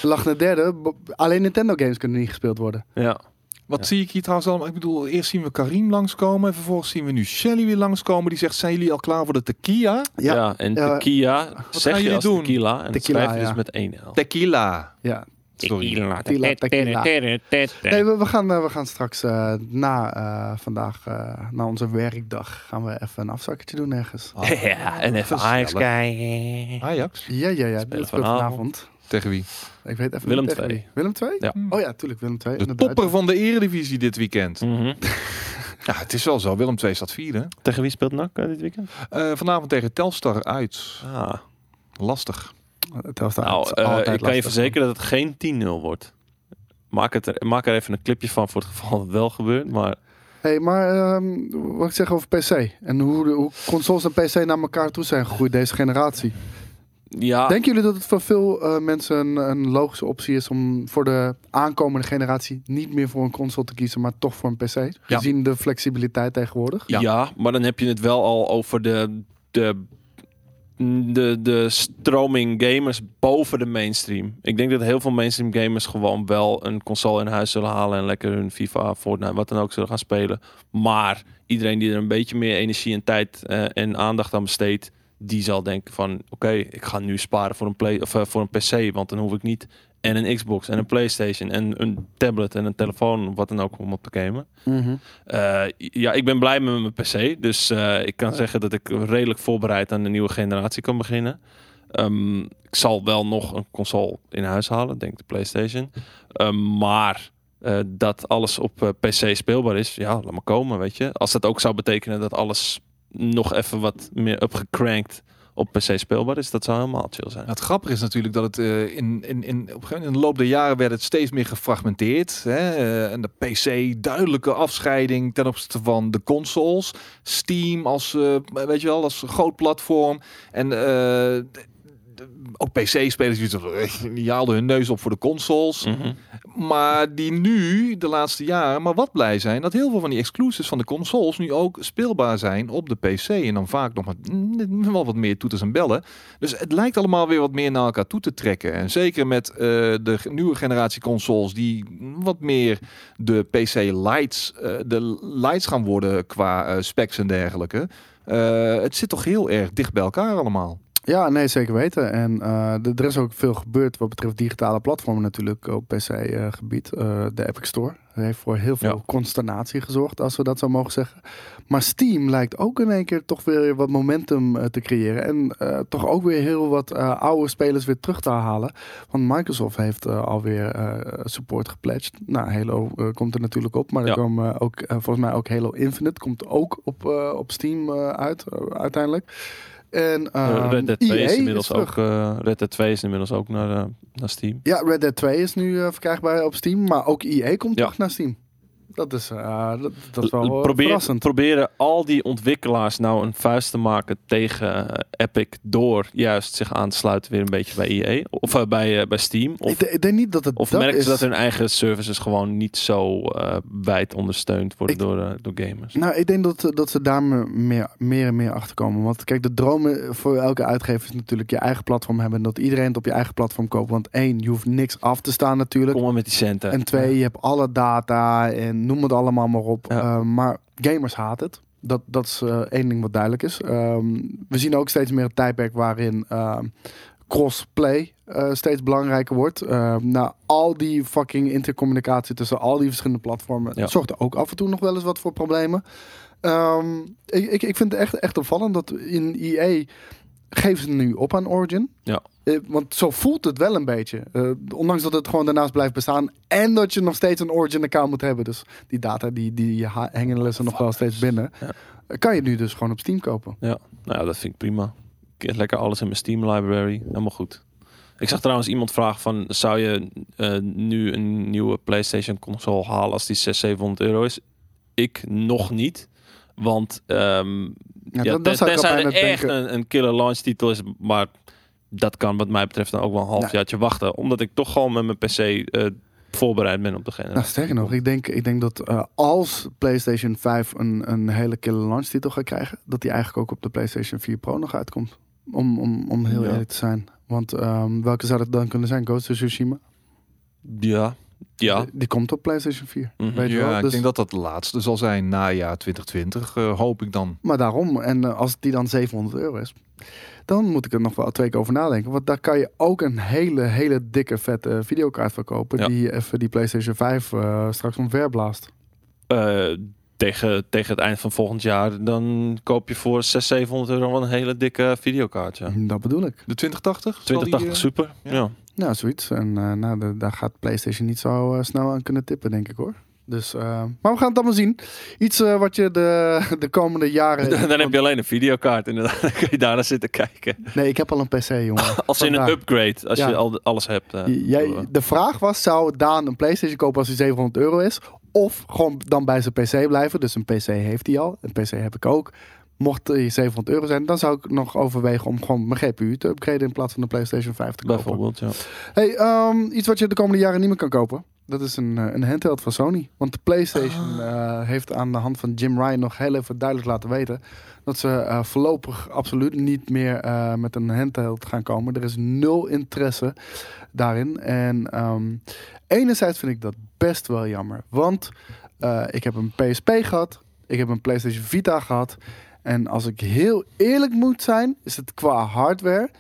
de lachende derde. Alleen Nintendo games kunnen niet gespeeld worden. ja. Wat Ja. zie ik hier trouwens al? Ik bedoel, eerst zien we Karim langskomen. En vervolgens zien we nu Shelly weer langskomen. Die zegt, zijn jullie al klaar voor de tequila? Ja. Ja, en tequila gaan zeg je als doen? tequila en Tequila, schrijf je ja. dus met één L. Tequila. Ja. Sorry. Tila, tequila. Nee, we, we gaan, eh, we gaan straks eh, na eh, vandaag, eh, na onze werkdag, gaan we even een afzakkertje doen ergens. Ja, en even. Ajax kijken. Ajax? Ja, ja, ja. Spelen Dat vanavond. vanavond. Tegen wie? Ik weet even Willem niet tegen II. wie. Willem 2? Ja. Oh ja, tuurlijk, Willem 2. De topper van de eredivisie dit weekend. Mhm. Ja, het is wel zo. Willem 2 staat vierde. Tegen wie speelt NAC eh, dit weekend? Eh, vanavond tegen Telstar uit. Ah. Lastig. Telstar Nou, is eh, ik kan je verzekeren dat het geen 10-0 wordt. Maak, het er, maak er even een clipje van voor het geval dat het wel gebeurt. Maar hey, maar ehm, wat ik zeg over PC en hoe, de- hoe consoles en PC naar elkaar toe zijn gegroeid deze generatie. Ja, Denken jullie dat het voor veel eh, mensen een, een logische optie is om voor de aankomende generatie niet meer voor een console te kiezen, maar toch voor een PC? Gezien de flexibiliteit tegenwoordig. Ja. Ja. maar dan heb je het wel al over de, de, de, de stroming gamers boven de mainstream. Ik denk dat heel veel mainstream gamers gewoon wel een console in huis zullen halen en lekker hun FIFA, Fortnite, wat dan ook zullen gaan spelen. Maar iedereen die er een beetje meer energie en tijd eh, en aandacht aan besteedt, die zal denken van oké, ik ga nu sparen voor een, play, of, eh, voor een PC, want dan hoef ik niet en een Xbox en een PlayStation en een tablet en een telefoon, wat dan ook om op te gamen. Mhm. Eh, ja, ik ben blij met mijn PC. Dus eh, ik kan zeggen dat ik redelijk voorbereid aan de nieuwe generatie kan beginnen. Ehm, ik zal wel nog een console in huis halen, denk de PlayStation. Ehm, maar dat alles op PC speelbaar is, ja, laat maar komen, weet je. Als dat ook zou betekenen dat alles nog even wat meer upgecrankt op PC speelbaar is, dat zou helemaal chill zijn. Nou, het grappige is natuurlijk dat het eh, in, in, in, op in de loop der jaren werd het steeds meer gefragmenteerd. Hè? eh, en de PC duidelijke afscheiding ten opzichte van de consoles. Steam als, eh, weet je wel, als groot platform. En ook PC-spelers die, zo- die haalden hun neus op voor de consoles. Mhm. Maar die nu, de laatste jaren, maar wat blij zijn dat heel veel van die exclusives van de consoles nu ook speelbaar zijn op de PC. En dan vaak nog met mm, wel wat meer toeters en bellen. Dus het lijkt allemaal weer wat meer naar elkaar toe te trekken. En zeker met eh, de nieuwe generatie consoles die wat meer de PC lights, eh, de lights gaan worden qua eh, specs en dergelijke. Eh, het zit toch heel erg dicht bij elkaar allemaal. Ja, nee, zeker weten. En eh, er is ook veel gebeurd wat betreft digitale platformen natuurlijk op PC-gebied. Eh, de Epic Store heeft voor heel veel Ja. consternatie gezorgd, als we dat zo mogen zeggen. Maar Steam lijkt ook in één keer toch weer wat momentum eh, te creëren. En eh, toch ook weer heel wat eh, oude spelers weer terug te halen. Want Microsoft heeft eh, alweer eh, support gepledged. Nou, Halo eh, komt er natuurlijk op. Maar er komen ook, eh, volgens mij ook Halo Infinite komt ook op, eh, op Steam eh, uit, eh, uiteindelijk. En Eh, ehm, Red Dead 2 EA is inmiddels ook, eh, Red Dead 2 is inmiddels ook naar, eh, naar Steam. Ja, Red Dead 2 is nu eh, verkrijgbaar op Steam, maar ook EA komt Ja. terug naar Steam. Dat is, eh, dat, dat is wel Probeer, verrassend. proberen al die ontwikkelaars nou een vuist te maken tegen eh, Epic door juist zich aan te sluiten weer een beetje bij EA of eh, bij, bij Steam. Of, ik, de- ik denk niet dat het of dat merken is. ze dat hun eigen services gewoon niet zo wijd ondersteund worden Ik- door, door gamers? Nou, ik denk dat, dat ze daar me- meer, meer en meer achter komen. Want kijk, de droom eh, voor elke uitgever is natuurlijk je eigen platform hebben. En dat iedereen het op je eigen platform koopt. Want één, je hoeft niks af te staan natuurlijk. Kom maar met die centen. En twee, je hebt alle data en noem het allemaal maar op. Ja. Eh, maar gamers haat het. Dat, dat is eh, één ding wat duidelijk is. Ehm, we zien ook steeds meer een tijdperk waarin ehm, crossplay eh, steeds belangrijker wordt. Ehm, nou, al die fucking intercommunicatie tussen al die verschillende platformen Ja. zorgt er ook af en toe nog wel eens wat voor problemen. Ehm, ik, ik, ik vind het echt, echt opvallend dat in EA geven ze nu op aan Origin. Ja. Eh, want zo voelt het wel een beetje. Eh, ondanks dat het gewoon daarnaast blijft bestaan. En dat je nog steeds een Origin account moet hebben. Dus die data die, die ha- hengelen ze nog wel steeds binnen. Ja. Eh, Kan je nu dus gewoon op Steam kopen. Ja, nou ja, dat vind ik prima. Ik heb lekker alles in mijn Steam library. Helemaal goed. Ik zag trouwens iemand vragen van... zou je nu een nieuwe PlayStation console halen als die 600, 700 euro is? Ik nog niet. Want ehm, Ja, ja, dat- dat ten- zou ik er echt denken. een, een killer launch titel is... maar dat kan wat mij betreft dan ook wel een Nou. halfjaartje wachten. Omdat ik toch gewoon met mijn PC eh, voorbereid ben op de generatie. Nou, sterker nog, ik denk, ik denk dat eh, als PlayStation 5 een, een hele killer launch titel gaat krijgen, dat die eigenlijk ook op de PlayStation 4 Pro nog uitkomt. Om, om, om heel Ja. eerlijk te zijn. Want ehm, welke zou dat dan kunnen zijn? Ghost of Tsushima? Ja, Ja. Die, die komt op PlayStation 4. Mhm. Weet je Ja, wel? ik Dus- denk dat dat de laatste zal zijn najaar 2020, eh, hoop ik dan. Maar daarom, en eh, als die dan 700 euro is, dan moet ik er nog wel twee keer over nadenken. Want daar kan je ook een hele, hele dikke, vette videokaart voor kopen. Ja. Die even die PlayStation 5 eh, straks omver blaast. Eh, tegen, tegen het eind van volgend jaar, dan koop je voor 600, 700 euro een hele dikke videokaart. Ja. Dat bedoel ik. De 2080? Zal die, 2080 eh, super. ja. Ja. Nou, zoiets. En eh, nou, de- daar gaat PlayStation niet zo eh, snel aan kunnen tippen, denk ik hoor. Dus, eh, maar we gaan het allemaal zien. Iets wat je de, de komende jaren... Dan heb je alleen een videokaart inderdaad. Dan kun je daarna zitten kijken. Nee, ik heb al een PC, jongen. Als in een upgrade, als Ja. je al alles hebt. Jij, de vraag was, zou Daan een PlayStation kopen als hij 700 euro is? Of gewoon dan bij zijn PC blijven? Dus een PC heeft hij al. Een PC heb ik ook. Mocht hij 700 euro zijn, dan zou ik nog overwegen om gewoon mijn GPU te upgraden in plaats van de PlayStation 5 te kopen. Bijvoorbeeld, ja. Hey, ehm, iets wat je de komende jaren niet meer kan kopen. Dat is een, eh, een handheld van Sony. Want de PlayStation eh, heeft aan de hand van Jim Ryan nog heel even duidelijk laten weten dat ze eh, voorlopig absoluut niet meer met een handheld gaan komen. Er is nul interesse daarin. En ehm, enerzijds vind ik dat best wel jammer. Want ik heb een PSP gehad. Ik heb een PlayStation Vita gehad. En als ik heel eerlijk moet zijn, is het qua hardware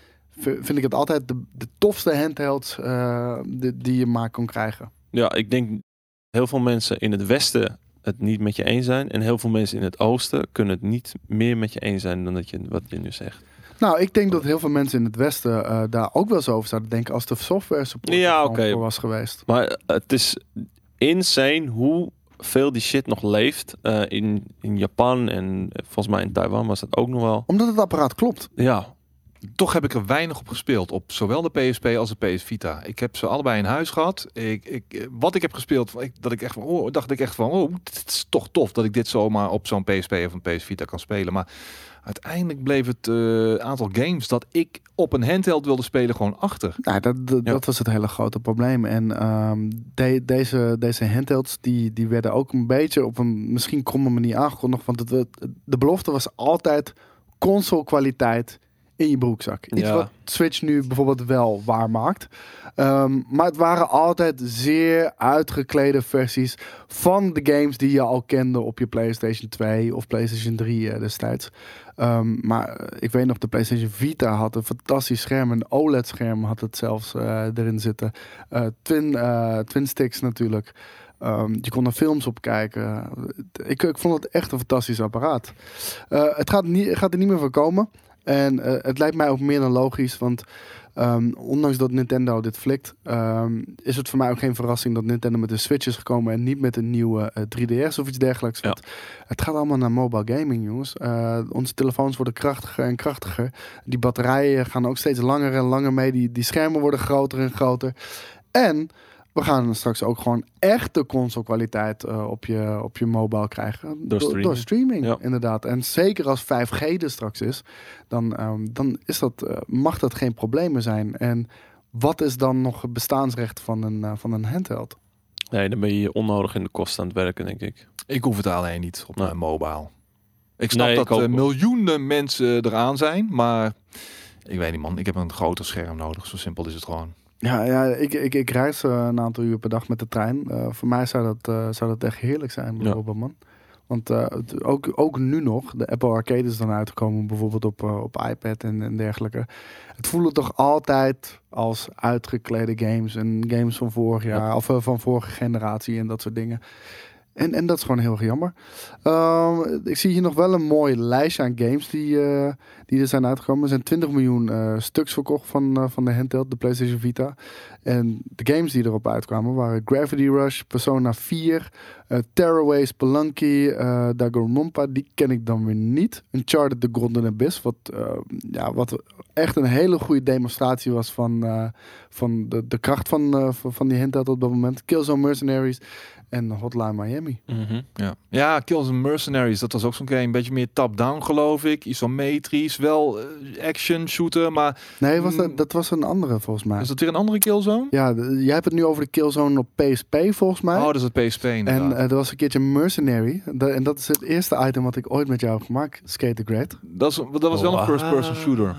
vind ik het altijd de, de tofste handhelds eh, die, die je maar kon krijgen. Ja, ik denk heel veel mensen in het westen het niet met je eens zijn. En heel veel mensen in het oosten kunnen het niet meer met je eens zijn dan dat je, wat je nu zegt. Nou, ik denk dat heel veel mensen in het Westen eh, daar ook wel zo over zouden denken als de software support Ja, voor was geweest. Maar het is insane hoe veel die shit nog leeft. eh, in, in Japan en volgens mij in Taiwan was dat ook nog wel. Omdat het apparaat klopt. Ja, Toch heb ik er weinig op gespeeld. Op zowel de PSP als de PS Vita. Ik heb ze allebei in huis gehad. Ik, ik, eh, wat ik heb gespeeld, ik, dat ik echt van, oh, dacht ik echt van, oh, het is toch tof dat ik dit zomaar op zo'n PSP of een PS Vita kan spelen. Maar uiteindelijk bleef het eh, aantal games dat ik op een handheld wilde spelen gewoon achter. Nou, dat, dat, Ja. dat was het hele grote probleem. En de- deze, deze handhelds die, die werden ook een beetje op een misschien kromme manier aangekondigd. Want het, de belofte was altijd console kwaliteit in je broekzak. Iets Ja. wat Switch nu bijvoorbeeld wel waarmaakt. Ehm, maar het waren altijd zeer uitgeklede versies van de games die je al kende op je PlayStation 2 of PlayStation 3 eh, destijds. Ehm, maar eh, ik weet nog, de PlayStation Vita had een fantastisch scherm. Een OLED-scherm had het zelfs eh, erin zitten. Twin, twin sticks natuurlijk. Ehm, je kon er films op kijken. Ik, ik vond het echt een fantastisch apparaat. Het gaat, niet, gaat er niet meer van komen. En het lijkt mij ook meer dan logisch. Want ehm, ondanks dat Nintendo dit flikt, ehm, is het voor mij ook geen verrassing dat Nintendo met een Switch is gekomen en niet met een nieuwe eh, 3DS of iets dergelijks. Ja. Het gaat allemaal naar mobile gaming, jongens. Eh, onze telefoons worden krachtiger en krachtiger. Die batterijen gaan ook steeds langer en langer mee. Die, die schermen worden groter en groter. En we gaan straks ook gewoon echte console kwaliteit eh, op, je, op je mobile krijgen. Door streaming. door streaming, Ja. inderdaad. En zeker als 5G er straks is, dan, ehm, dan is dat, eh, mag dat geen probleem meer zijn. En wat is dan nog het bestaansrecht van een, eh, van een handheld? nee, dan ben je onnodig in de kosten aan het werken, denk ik. Ik hoef het alleen niet op Nee. mijn mobile. Ik snap Nee, ik dat eh, wel. miljoenen mensen eraan zijn, maar ik weet niet man, ik heb een groter scherm nodig. Zo simpel is het gewoon. Ja, ja ik, ik, ik reis eh, een aantal uur per dag met de trein. Eh, voor mij zou dat, eh, zou dat echt heerlijk zijn, bijvoorbeeld, man. Want ook, ook nu nog, de Apple Arcade is dan uitgekomen, bijvoorbeeld op, op iPad en, en dergelijke. Het voelde toch altijd als uitgeklede games en games van vorig jaar, of van vorige generatie en dat soort dingen. En, en dat is gewoon heel erg jammer. Ehm, ik zie hier nog wel een mooi lijstje aan games die, eh, die er zijn uitgekomen. Er zijn 20 miljoen eh, stuks verkocht van, eh, van de handheld, de PlayStation Vita. En de games die erop uitkwamen waren Gravity Rush, Persona 4, eh Terraway, Spelunky, eh Danganronpa. Die ken ik dan weer niet. Uncharted The Golden Abyss, wat, ja, wat echt een hele goede demonstratie was van, van de, de kracht van, van, van die handheld op dat moment. Killzone Mercenaries en Hotline Miami. Mhm. Ja, ja Kills and Mercenaries, dat was ook zo'n game. Een beetje meer top-down geloof ik. Isometrisch, wel eh, action, shooter, maar Nee, was Mm. dat, dat was een andere volgens mij. is dat weer een andere Killzone? Ja, de- jij hebt het nu over de Killzone op PSP volgens mij. Oh, dat is het PSP en eh, er was een keertje Mercenary. Da- en dat is het eerste item wat ik ooit met jou heb gemaakt. Skate the Great. dat, is, dat was wel Oh, een first-person ah. shooter.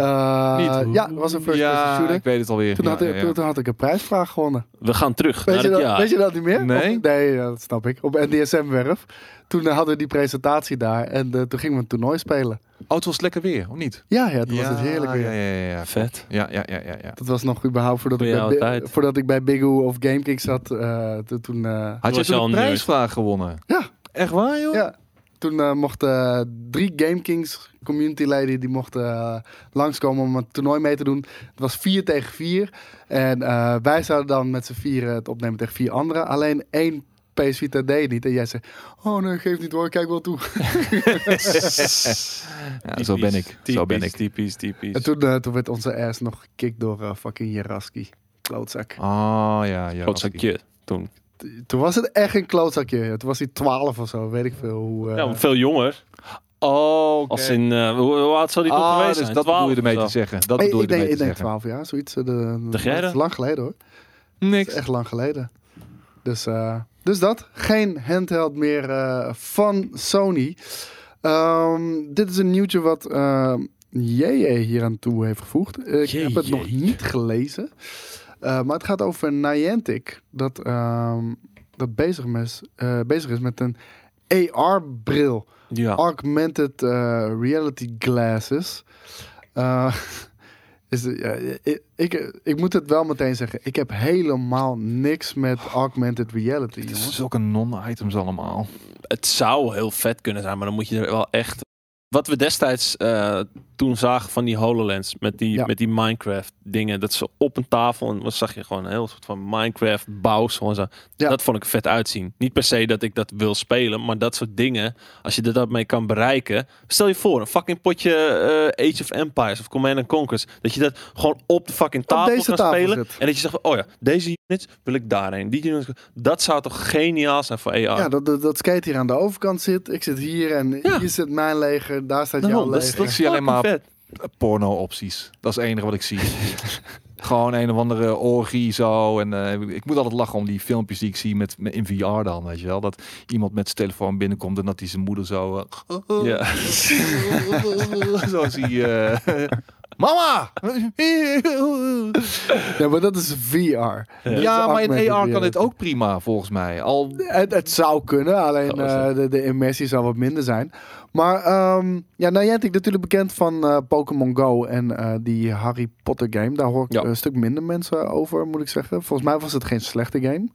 Eh, ja, dat was een first ja, person shooter. ik weet het alweer. Toen, Ja, had ik, ja, ja. toen had ik een prijsvraag gewonnen. We gaan terug Weet naar je, het dat, jaar. weet je dat niet meer? Nee? Nee, ja, dat snap ik. Op NDSM-werf. Toen eh, hadden we die presentatie daar en eh, toen gingen we een toernooi spelen. Oh, het was lekker weer, of niet? Ja, ja, toen was het heerlijk weer. Ja, ja, ja, ja. Vet. Ja, ja, ja, ja, ja. Dat was nog überhaupt voordat, Voor ik bij, jouw Bi- tijd. voordat ik bij Big of GameKings zat. eh, to- toen, eh, Had je was je al toen een prijsvraag gewonnen? Ja. Echt waar, joh? ja, toen eh, mochten eh, drie GameKings community leden die mochten eh, langskomen om een toernooi mee te doen. Het was vier tegen vier. En eh, wij zouden dan met z'n vieren het opnemen tegen vier anderen. Alleen één PS Vita deed niet. En jij zei, oh nee, geef niet hoor, kijk wel toe. Ja, zo ben ik. Zo ben ik. Typisch, typisch. En toen, eh, toen werd onze ass nog gekikt door fucking Jaraski. Klootzak. Oh, ja, ja. Grotzakje toen. Toen was het echt een klootzakje. Toen was hij 12 of zo, weet ik veel. Hoe, eh, Ja, maar veel jonger. Oh, oké. Als in, eh, hoe, hoe oud zou die toen Ah, geweest dus zijn? dat bedoel je 12 ermee te zeggen. Dat ik, bedoel je ik denk, ermee ik te denk zeggen. 12 jaar, zoiets. eh, De, dat is lang geleden hoor. Dat Niks. is echt lang geleden. Dus, eh, dus dat. Geen handheld meer eh, van Sony. Ehm, dit is een nieuwtje wat eh JJ hier aan toe heeft gevoegd. Ik heb het nog niet gelezen. Eh, maar het gaat over Niantic. Dat, ehm, dat bezig, is, eh, bezig is met een AR-bril. Ja. Augmented eh, reality glasses. Eh, is, ik, ik, ik moet het wel meteen zeggen. Ik heb helemaal niks met augmented reality, Het is jongens. zulke non-items allemaal. Het zou heel vet kunnen zijn, maar dan moet je er wel echt... Wat we destijds eh, toen zagen van die HoloLens met die, Ja. met die Minecraft dingen. Dat ze op een tafel, en dan zag je gewoon een heel soort van Minecraft bouwsel en zo. Ja. Dat vond ik vet uitzien. Niet per se dat ik dat wil spelen, maar dat soort dingen, als je er dat mee kan bereiken. Stel je voor, een fucking potje eh, Age of Empires of Command and Conquers. Dat je dat gewoon op de fucking tafel kan tafel spelen. zit. En dat je zegt, van, oh ja, deze units wil ik daarheen. Die units, dat zou toch geniaal zijn voor AR? Ja, dat, dat, dat skate hier aan de overkant zit. Ik zit hier en Ja. hier zit mijn leger. Daar staat jouw dat leger. dat is zie alleen fucking maar-. Porno-opties. Dat is het enige wat ik zie. Gewoon een of andere orgie zo. En eh, ik moet altijd lachen om die filmpjes die ik zie met, met in VR dan, weet je wel. Dat iemand met zijn telefoon binnenkomt en dat hij zijn moeder zo... eh, Ja. zo zie je... eh, Mama! Ja, maar dat is VR. Ja. maar in AR kan dit ook prima, volgens mij. Al Het, het zou kunnen, alleen de, de immersie zou wat minder zijn. Maar ehm ja, Niantic natuurlijk bekend van eh, Pokémon Go en eh, die Harry Potter game. Daar hoor ik Ja. een stuk minder mensen over, moet ik zeggen. Volgens mij was het geen slechte game.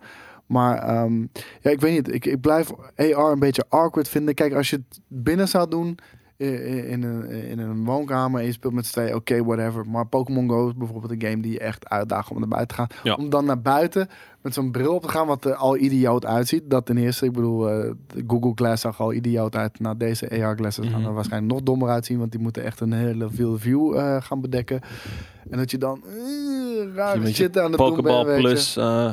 Maar ehm, ja, ik weet niet. Ik, ik blijf AR een beetje awkward vinden. Kijk, als je het binnen zou doen in een, in een woonkamer en je speelt met z'n tweeën, oké, whatever. Maar Pokémon Go is bijvoorbeeld een game die je echt uitdaagt om naar buiten te gaan. Ja. Om dan naar buiten met zo'n bril op te gaan, wat er al idioot uitziet. Dat ten eerste, ik bedoel, eh, de Google Glass zag al idioot uit. Nou, deze AR glasses gaan Mhm. er waarschijnlijk nog dommer uitzien, want die moeten echt een hele field view eh, gaan bedekken. En dat je dan uh, shit aan doen Pokeball. Plus. eh,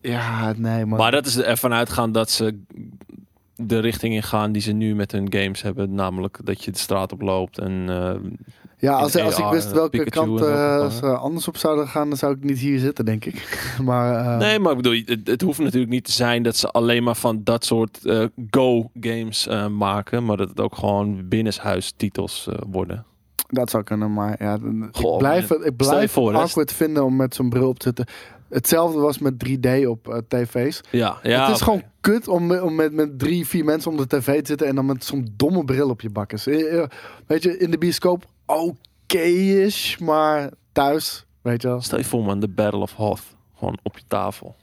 Ja, nee, man. maar dat is ervan uitgaan dat ze de richting in gaan die ze nu met hun games hebben. Namelijk dat je de straat op loopt en eh, Ja, als, ik wist welke Pikachu kant eh, vervangen. ze anders op zouden gaan, dan zou ik niet hier zitten, denk ik. maar eh, Nee, maar ik bedoel, het, het hoeft natuurlijk niet te zijn dat ze alleen maar van dat soort Go-games maken. Maar dat het ook gewoon binnenshuistitels eh worden. dat zou kunnen. Maar ja, Goh, ik blijf, man. ik blijf voor, awkward vinden om met zo'n bril op te zitten. Hetzelfde was met 3D op eh, tv's. Ja, ja het is oké. gewoon kut om, om met, met drie, vier mensen om de tv te zitten en dan met zo'n domme bril op je bakkes. Eh, eh, Weet je, in de bioscoop oké-ish, maar thuis, weet je wel. Stel je voor man, de Battle of Hoth. Gewoon op je tafel.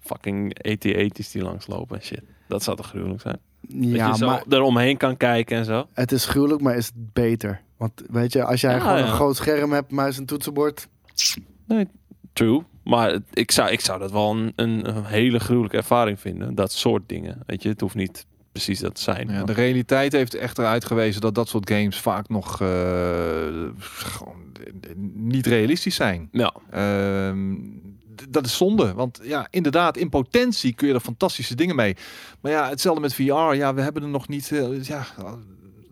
Fucking AT-80's die langslopen en shit. Dat zou toch gruwelijk zijn? dat Ja, je zo maar eromheen kan kijken en zo. het is gruwelijk, maar is het beter? Want weet je, als jij Ja, gewoon ja. een groot scherm hebt, muis en toetsenbord, Nee, true. Maar het- ik zou, ik zou dat wel een, een, hele gruwelijke ervaring vinden. Dat soort dingen. Weet je, het hoeft niet precies dat te zijn. Ja, de realiteit heeft echter uitgewezen dat dat soort games vaak nog eh, gewoon niet realistisch zijn. ja. Ehm, dat is zonde, want ja, inderdaad, in potentie kun je er fantastische dingen mee. Maar ja, hetzelfde met VR. Ja, we hebben er nog niet. eh, ja,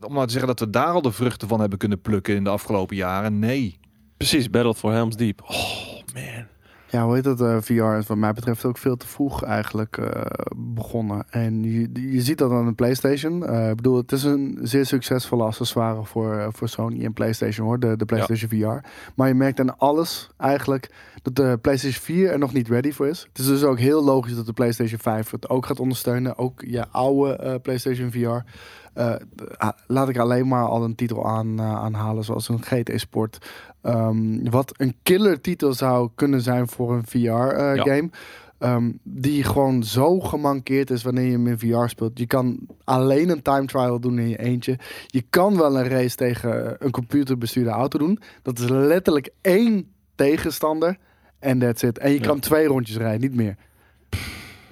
om maar te zeggen dat we daar al de vruchten van hebben kunnen plukken in de afgelopen jaren. Nee. Precies, Battle for Helm's Deep. Oh man. Ja, hoe heet dat? eh, VR is wat mij betreft ook veel te vroeg eigenlijk eh, begonnen. En je, je ziet dat aan de PlayStation. Eh, ik bedoel, het is een zeer succesvolle accessoire voor, voor Sony en PlayStation hoor, de, de PlayStation VR. Maar je merkt aan alles eigenlijk dat de PlayStation 4 er nog niet ready voor is. Het is dus ook heel logisch dat de PlayStation 5 het ook gaat ondersteunen. Ook je oude PlayStation VR. Eh, ah, laat ik alleen maar al een titel aan, eh, aanhalen, zoals een GT Sport. Ehm, wat een killer titel zou kunnen zijn voor een VR-game. Ja. die gewoon zo gemankeerd is wanneer je hem in VR speelt. Je kan alleen een time trial doen in je eentje. Je kan wel een race tegen een computerbestuurde auto doen. Dat is letterlijk één tegenstander. En that's it. En je Ja. kan twee rondjes rijden, niet meer.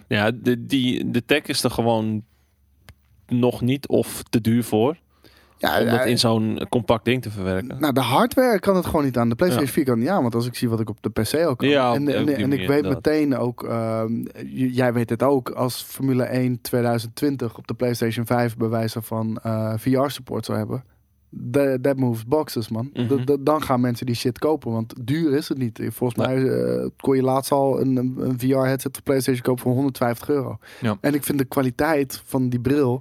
Ja, de, die, de tech is er gewoon nog niet of te duur voor. Ja, om dat ja, in zo'n compact ding te verwerken. Nou, de hardware kan het gewoon niet aan. De PlayStation Ja. 4 kan aan, want als ik zie wat ik op de PC ook kan. Ja, en, en, ik weet meteen ook, ehm, jij weet het ook, als Formule 1 2020 op de PlayStation 5 bij wijze van eh, VR-support zou hebben. Tha- That moves boxes, man. Mhm. Dan gaan mensen die shit kopen, want duur is het niet. Volgens mij eh, kon je laatst al een, een, een VR-headset voor PlayStation kopen voor 150 euro. Ja. En ik vind de kwaliteit van die bril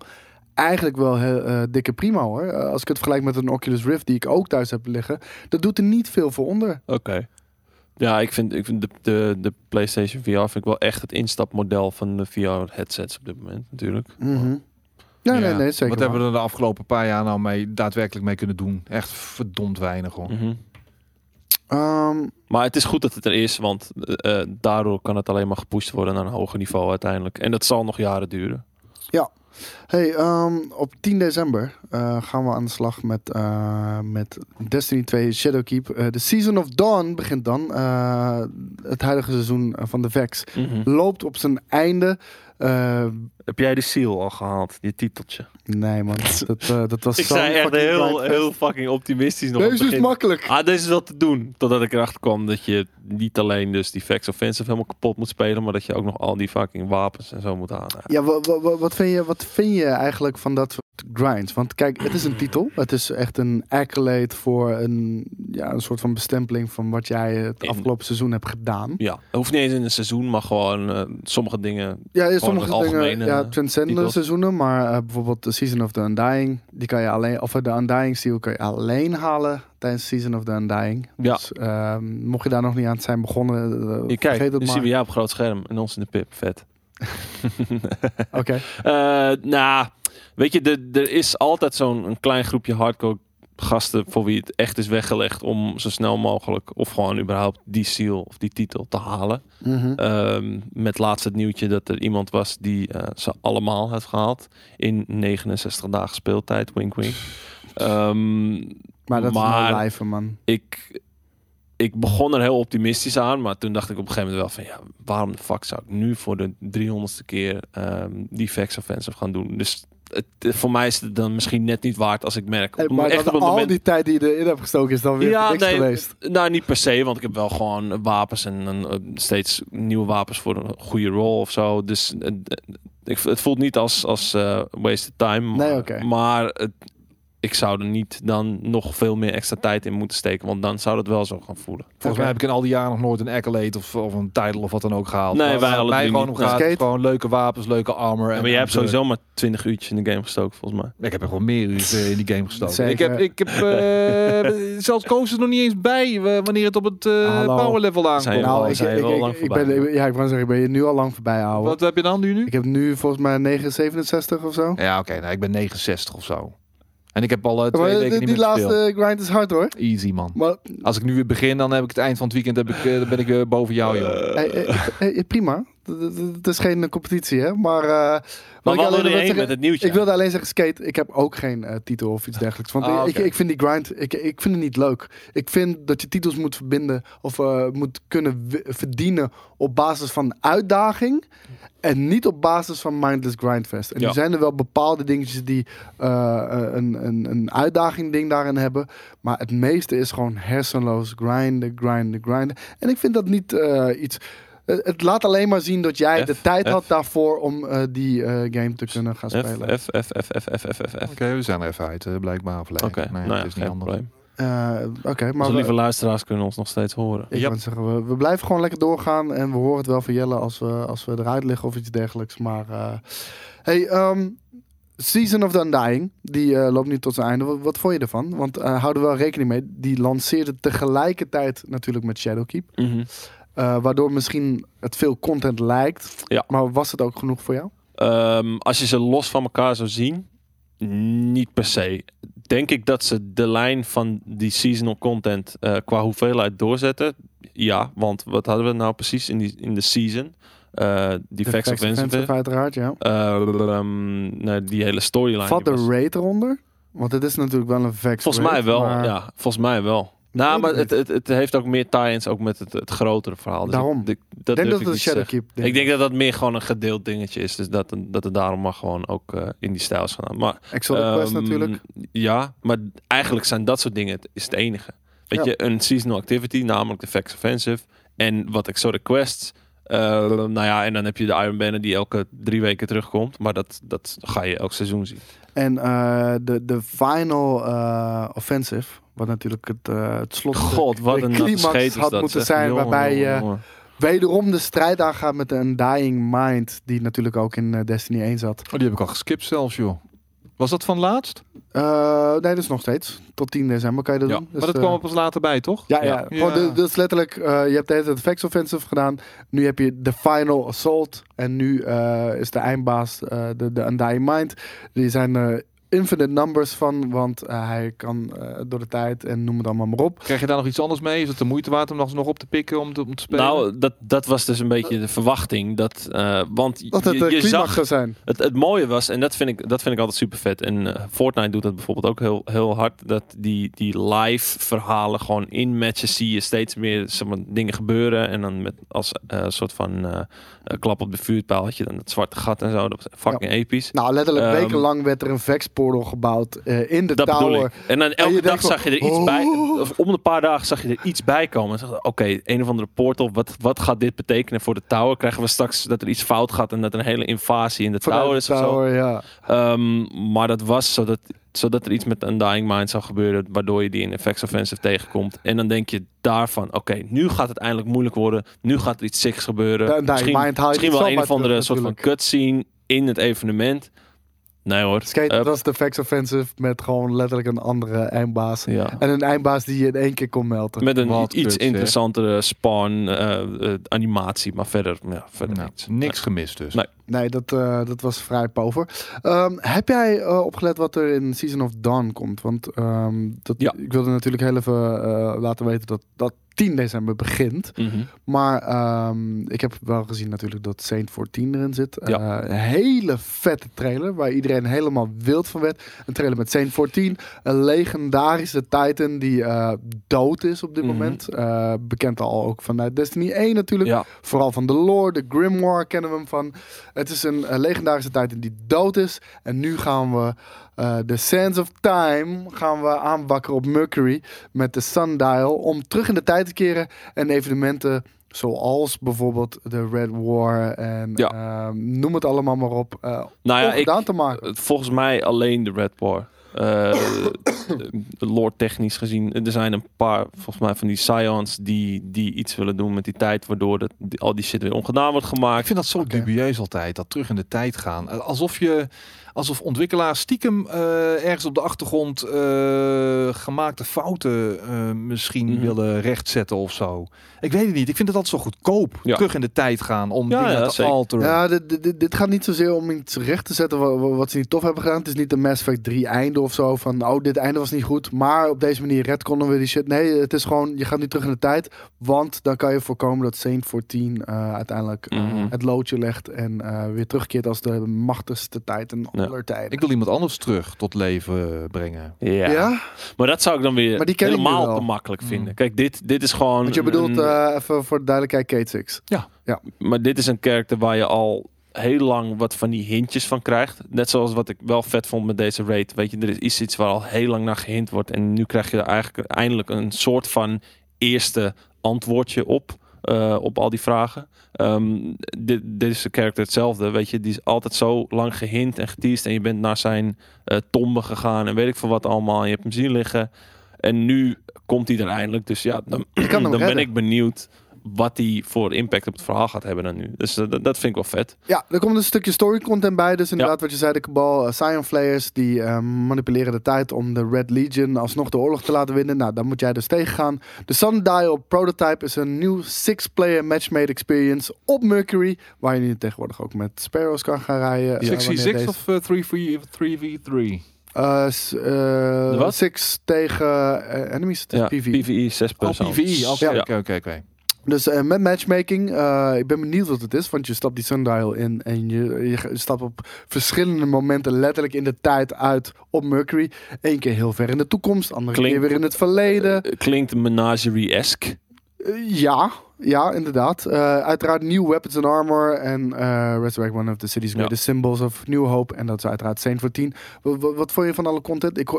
eigenlijk wel heel eh, dikke prima hoor. Eh, als ik het vergelijk met een Oculus Rift die ik ook thuis heb liggen, dat doet er niet veel voor onder. Oké. Ja, ik vind, ik vind de, de, de PlayStation VR vind ik wel echt het instapmodel van de VR-headsets op dit moment natuurlijk. Mhm. Ja, nee, nee, zeker. Wat hebben we er de afgelopen paar jaar nou mee daadwerkelijk mee kunnen doen? Echt verdomd weinig hoor. Mhm. Ehm, Maar het is goed dat het er is, want eh, eh, daardoor kan het alleen maar gepusht worden naar een hoger niveau uiteindelijk. En dat zal nog jaren duren. Hey, ehm, op 10 december eh, gaan we aan de slag met, eh, met Destiny 2 Shadowkeep. Eh, De Season of Dawn begint dan. Het huidige seizoen van de Vex loopt op zijn einde. Heb jij de seal al gehaald, die titeltje? nee man, dat, dat was Ik zei echt heel, heel fucking optimistisch nog. Deze is makkelijk. Ah, deze is wel te doen. Totdat ik erachter kwam dat je niet alleen dus die Vex Offensive helemaal kapot moet spelen, maar dat je ook nog al die fucking wapens en zo moet halen. Ja, wa- wa- wa- wat, vind je, wat vind je eigenlijk van dat soort grinds? Want kijk, het is een titel. Het is echt een accolade voor een, ja, een soort van bestempeling van wat jij het afgelopen seizoen hebt gedaan. Ja, het hoeft niet eens in een seizoen, maar gewoon eh, sommige dingen. Ja, sommige het dingen ja, eh, transcendende titels. seizoenen, maar eh, bijvoorbeeld de Season of the Undying, die kan je alleen, of de Undying Seal kan je alleen halen tijdens Season of the Undying. Ja. Dus ehm, mocht je daar nog niet aan zijn begonnen, eh, Je vergeet kijkt, het nu maar. zien we jou op groot scherm en ons in de pip. Vet. Oké. Eh, nou, weet je, er is altijd zo'n een klein groepje hardcore gasten voor wie het echt is weggelegd om zo snel mogelijk of gewoon überhaupt die seal of die titel te halen. Mhm. Ehm, met laatst het nieuwtje dat er iemand was die eh, ze allemaal heeft gehaald in 69 dagen speeltijd. Wink wink. Ehm, maar dat is wel live, man. ik, ik begon er heel optimistisch aan, maar toen dacht ik op een gegeven moment wel van ja, waarom de fuck zou ik nu voor de 300ste keer ehm, die Vex Offensive gaan doen? Dus het, voor mij is het dan misschien net niet waard als ik merk. Hey, maar echt op het al moment. die tijd die je erin hebt gestoken is dan weer Ja, niks nee, geweest. Nou, niet per se, want ik heb wel gewoon wapens en, en, eh, steeds nieuwe wapens voor een goede rol of zo. Dus eh, ik, het voelt niet als, als eh, wasted time. Nee, maar het, ik zou er niet dan nog veel meer extra tijd in moeten steken, want dan zou het wel zo gaan voelen. Volgens mij heb ik in al die jaren nog nooit een accolade of, of een title of wat dan ook gehaald. Nee, wij waar alle mij drie gewoon om gaat. Skate? Gewoon leuke wapens, leuke armor. Ja, en maar jij hebt sowieso maar 20 uurtjes in de game gestoken, volgens mij. Ik heb er gewoon meer uur eh, in die game gestoken. Zeker. Ik heb, ik heb eh, zelfs koos er nog niet eens bij eh, wanneer het op het eh, Hallo. power level aankomt. Nou, al- ik, ik, ik- lang ik voorbij. ben, ja, ik wou zeggen, ik ben je nu al lang voorbij, ouwe. Wat heb je dan nu nu? Ik heb nu volgens mij 967 of zo. Ja, oké. nou, ik ben 69 of zo. En ik heb al eh, Maar twee die, weken niet die meer gespeeld. laatste grind is hard hoor. Easy man. Maar Als ik nu weer begin, dan heb ik het eind van het weekend heb ik, eh, dan ben ik weer boven jou, joh. prima. Het- is geen competitie, hè? Maar, eh, wat Maar ik alleen zeggen- met het nieuwtje. Ik wilde alleen zeggen, skate, ik heb ook geen eh, titel of iets dergelijks. Want Ah, ik, ik vind die grind, ik, ik vind het niet leuk. Ik vind dat je titels moet verbinden of eh, moet kunnen verdienen op basis van uitdaging. En niet op basis van mindless grindfest. En Ja. nu zijn er wel bepaalde dingetjes die eh, een, een, een uitdaging ding daarin hebben. Maar het meeste is gewoon hersenloos grinden, grinden, grinden. En ik vind dat niet eh, iets... eh, Het laat alleen maar zien dat jij F, de tijd F. had daarvoor om eh, die eh, game te kunnen gaan spelen. F, F, F, F, F, F, F, F. Oké, we zijn er even uit, blijkbaar. Of Oké, nee, nou ja, is niet anders. probleem. Eh, Oké, maar Onze we, lieve luisteraars kunnen ons nog steeds horen. ik Ja. wou zeggen, we, we blijven gewoon lekker doorgaan. En we horen het wel van Jelle als we, als we eruit liggen of iets dergelijks. Maar eh, hey, ehm, Season of the Undying, die eh, loopt nu tot zijn einde. Wat, wat vond je ervan? Want eh hou er wel rekening mee, die lanceerde tegelijkertijd natuurlijk met Shadowkeep. Mhm. Eh, waardoor misschien het veel content lijkt. Ja. Maar was het ook genoeg voor jou? Ehm, als je ze los van elkaar zou zien, niet per se. Denk ik dat ze de lijn van die seasonal content eh, qua hoeveelheid doorzetten. Ja, want wat hadden we nou precies in, die, in de season? Eh die De Facts of Facts uiteraard, ja. Eh, ehm, nee, die hele storyline. Vat de was- raid eronder? Want het is natuurlijk wel een Vex Volgens mij wel, maar ja. Volgens mij wel. Nou, maar het, het, het heeft ook meer tie-ins ook met het, het grotere verhaal. Dus Daarom. ik- dat denk dat ik zeggen. Shadowkeep Ik denk dat dat meer gewoon een gedeeld dingetje is. Dus dat, dat het daarom maar gewoon ook eh, in die stijl is gedaan. Maar Exotic Quest Ehm, natuurlijk. Ja, maar eigenlijk zijn dat soort dingen het is het enige. Weet Ja. je, een seasonal activity, namelijk de Facts Offensive. En wat Exotic Quests. eh, nou ja, en dan heb je de Iron Banner die elke drie weken terugkomt. Maar dat, dat ga je elk seizoen zien. En eh, de, de final offensive, wat natuurlijk het, eh het slot God, wat de een climax had dat, moeten zeg. zijn, Jongen, waarbij jongen, je jongen. wederom de strijd aangaat met de Undying Mind, die natuurlijk ook in eh, Destiny 1 zat. Oh, die heb ik al geskipt zelfs, joh. Was dat van laatst? Eh, nee, dat is nog steeds. Tot 10 december kan je dat Ja. doen. Dus, maar dat eh, kwam er pas later bij, toch? Ja, ja. Ja. Dat is letterlijk, eh, je hebt de hele tijd de Vex Offensive gedaan. Nu heb je de Final Assault. En nu eh, is de eindbaas eh, de, de Undying Mind. Die zijn eh, infinite numbers van, want eh, hij kan eh, door de tijd en noem het allemaal maar op. Krijg je daar nog iets anders mee? Is het de moeite waard om nog nog op te pikken om te, om te spelen? Nou, dat, dat was dus een beetje de verwachting. Dat, eh, want Dat het je, zag zou zijn. Het, het mooie was, en dat vind ik, dat vind ik altijd super vet. En eh, Fortnite doet dat bijvoorbeeld ook heel, heel hard. Dat die, die live verhalen gewoon in matches zie je steeds meer zeg maar, dingen gebeuren. En dan met als eh, soort van klap op de vuurpijl had je dan het zwarte gat en zo. Dat was fucking episch. Nou, letterlijk Ehm, wekenlang werd er een Vex portal gebouwd eh, in de Dat tower. En dan elke dag zag je er iets bij. oh. Of om de paar dagen zag je er iets bij komen. Oké, een of andere portal. Wat, wat gaat dit betekenen voor de tower? Krijgen we straks dat er iets fout gaat en dat er een hele invasie in de Vanuit tower de is of zo? ja. Ehm, maar dat was zodat, zodat er iets met Undying Mind zou gebeuren, waardoor je die in Effects Offensive tegenkomt. En dan denk je daarvan, oké, nu gaat het eindelijk moeilijk worden. Nu gaat er iets sicks gebeuren. De misschien misschien wel een of andere terug, soort van cutscene in het evenement. Nee hoor. Skate, Up. dat is de Vex Offensive met gewoon letterlijk een andere eindbaas. ja. En een eindbaas die je in één keer kon melden. Met een Wat iets kut, interessantere spawn eh, eh, animatie, maar verder, ja, verder Nou, niks. niks gemist dus. Nee. Nee, dat, eh, dat was vrij pover. Ehm, heb jij eh, opgelet wat er in Season of Dawn komt? Want ehm, dat, Ja. ik wilde natuurlijk heel even eh, laten weten dat dat 10 december begint. Mhm. Maar ehm, ik heb wel gezien natuurlijk dat Saint 14 erin zit. Ja. Een hele vette trailer waar iedereen helemaal wild van werd. Een trailer met Saint 14. Een legendarische Titan die dood is op dit Mhm. moment. Bekend al ook vanuit Destiny 1 natuurlijk. Ja, Vooral van de lore, de Grimoire kennen we hem van. Het is een eh, legendarische Titan die dood is. En nu gaan we eh, de Sands of Time gaan we aanwakkeren op Mercury met de Sundial. Om terug in de tijd te keren en evenementen zoals bijvoorbeeld de Red War en Ja. ehm, noem het allemaal maar op. eh nou ja, ik, te maken. volgens mij alleen de Red War. Eh lore technisch gezien. Er zijn een paar, volgens mij, van die scions die, die iets willen doen met die tijd, waardoor dat, die- al die shit weer ongedaan wordt Ik gemaakt. vind dat zo dubieus altijd, dat terug in de tijd gaan. Alsof je, alsof ontwikkelaars stiekem eh, ergens op de achtergrond eh, gemaakte fouten eh, misschien Mhm. willen rechtzetten of zo. Ik weet het niet. Ik vind het altijd zo goedkoop. Ja. Terug in de tijd gaan om Ja, dingen ja, te zeker. alteren. Ja, dit, dit- gaat niet zozeer om iets recht te zetten wa- wa- wat, ze niet tof hebben gedaan. Het is niet een Mass Effect 3 einde of zo van, oh, dit einde was niet goed. Maar op deze manier redconnen we die shit. Nee, het is gewoon, je gaat nu terug in de tijd. Want dan kan je voorkomen dat Saint 14 eh, uiteindelijk eh, Mhm. het loodje legt en eh, weer terugkeert als de machtigste tijd in Ja. aller tijden. Ik wil iemand anders terug tot leven brengen. Ja. ja? maar dat zou ik dan weer helemaal te makkelijk vinden. Mm. Kijk, dit, dit is gewoon. Want je bedoelt, een- eh, even voor de duidelijkheid, Kate Six. Maar dit is een karakter waar je al heel lang wat van die hintjes van krijgt. Net zoals wat ik wel vet vond met deze raid. Weet je, er is iets waar al heel lang naar gehint wordt. En nu krijg je er eigenlijk eindelijk een soort van eerste antwoordje op. eh, op al die vragen. Ehm, dit, dit is de karakter hetzelfde. Weet je, die is altijd zo lang gehint en geteased. En je bent naar zijn eh tombe gegaan en weet ik veel wat allemaal. En je hebt hem zien liggen. En nu komt hij er eindelijk. Dus ja, dan, dan ben redden. ik benieuwd wat hij voor impact op het verhaal gaat hebben dan nu. Dus eh, dat, vind ik wel vet. Ja, er komt een stukje story content bij. Dus inderdaad, wat je zei, de Cabal, uh, Scion Flayers, die eh, manipuleren de tijd om de Red Legion alsnog de oorlog te laten winnen. Nou, daar moet jij dus tegengaan. De Sundial Prototype is een nieuw six-player matchmade experience op Mercury. Waar je nu tegenwoordig ook met Sparrows kan gaan rijden. eh, 66 wanneer of eh, 3v3? Eh, s- eh, wat? Six tegen eh, enemies. Het is Ja, PvE. PvE 6 Oh, persoon. PvE. Oké, Ja. oké. Dus eh, met matchmaking, eh, ik ben benieuwd wat het is. Want je stapt die sundial in en je, je stapt op verschillende momenten letterlijk in de tijd uit op Mercury. Eén keer heel ver in de toekomst, andere Klinkt- keer weer in het verleden. Klinkt menagerie-esque. Ja, ja, inderdaad. Eh, uiteraard nieuw weapons and armor en eh Resurrect one of the city's Ja. greatest symbols of New Hope. En dat is uiteraard Saint 14. Wat, wat, wat vond je van alle content? Ik,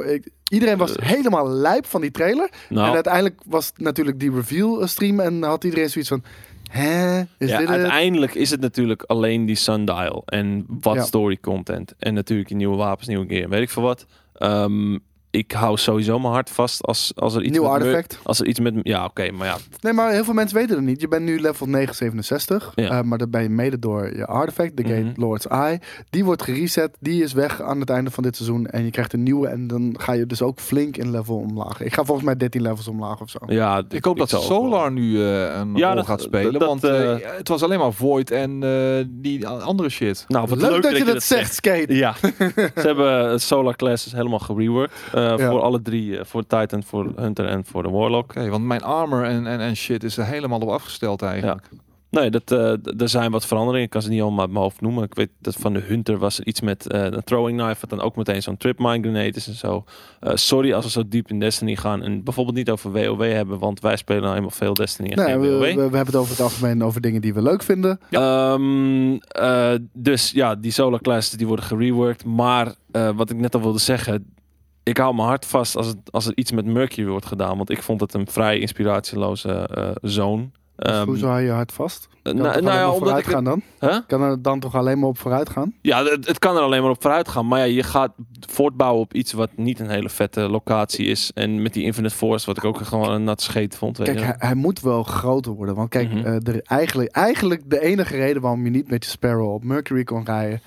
iedereen was Eh. helemaal lijp van die trailer. En Nou, uiteindelijk was natuurlijk die reveal stream en had iedereen zoiets van... Hè, is ja, dit uiteindelijk is het natuurlijk alleen die Sundial en wat Ja. story content. En natuurlijk die nieuwe wapens, nieuwe gear, weet ik veel wat. Ehm, ik hou sowieso mijn hart vast als, als er iets Nieuw artefact. Als er iets met... Ja, oké, maar ja. Nee, maar heel veel mensen weten het niet. Je bent nu level 967. Ja. eh, maar dat ben je mede door je artifact, de Gate Mhm. Lord's Eye. Die wordt gereset. Die is weg aan het einde van dit seizoen. En je krijgt een nieuwe. En dan ga je dus ook flink in level omlaag. Ik ga volgens mij 13 levels omlaag of zo. ja Ik hoop dat wel- Solar nu eh, een Ja, rol dat- gaat spelen. dat- want dat, eh, het was alleen maar Void en eh, die andere shit. Nou, wat leuk, dat je dat zegt, Skate. Ja, ze hebben Solar Classes helemaal gereworked. Eh, Ja. Voor alle drie. eh, voor Titan, voor Hunter en voor de Warlock. Oké, want mijn armor en, en, en shit is er helemaal op afgesteld eigenlijk. Nee, dat, eh, er zijn wat veranderingen. Ik kan ze niet allemaal uit mijn hoofd noemen. Ik weet dat van de Hunter was er iets met eh, een throwing knife. Wat dan ook meteen zo'n trip mine grenade is en zo. Sorry als we zo diep in Destiny gaan. En bijvoorbeeld niet over WoW hebben. Want wij spelen nou helemaal veel Destiny en Nee, geen we, WoW. we hebben het over het algemeen over dingen die we leuk vinden. Ehm, eh, dus ja, die solar classes die worden gereworked. Maar wat ik net al wilde zeggen, ik hou mijn hart vast als, het, als er iets met Mercury wordt gedaan. Want ik vond het een vrij inspiratieloze eh zone. Ehm, Hoezo hou je je hart vast? eh, Kan nou, nou ja, omdat ik gaan dan? Huh? Kan er dan toch alleen maar op vooruit gaan? Ja, het, het kan er alleen maar op vooruit gaan. Maar ja, je gaat voortbouwen op iets wat niet een hele vette locatie is. En met die Infinite Force, wat ik ook gewoon een nat scheet vond. Weet Kijk, hij moet wel groter worden. Want kijk, Mhm. eh, er, eigenlijk, eigenlijk de enige reden waarom je niet met je Sparrow op Mercury kon rijden...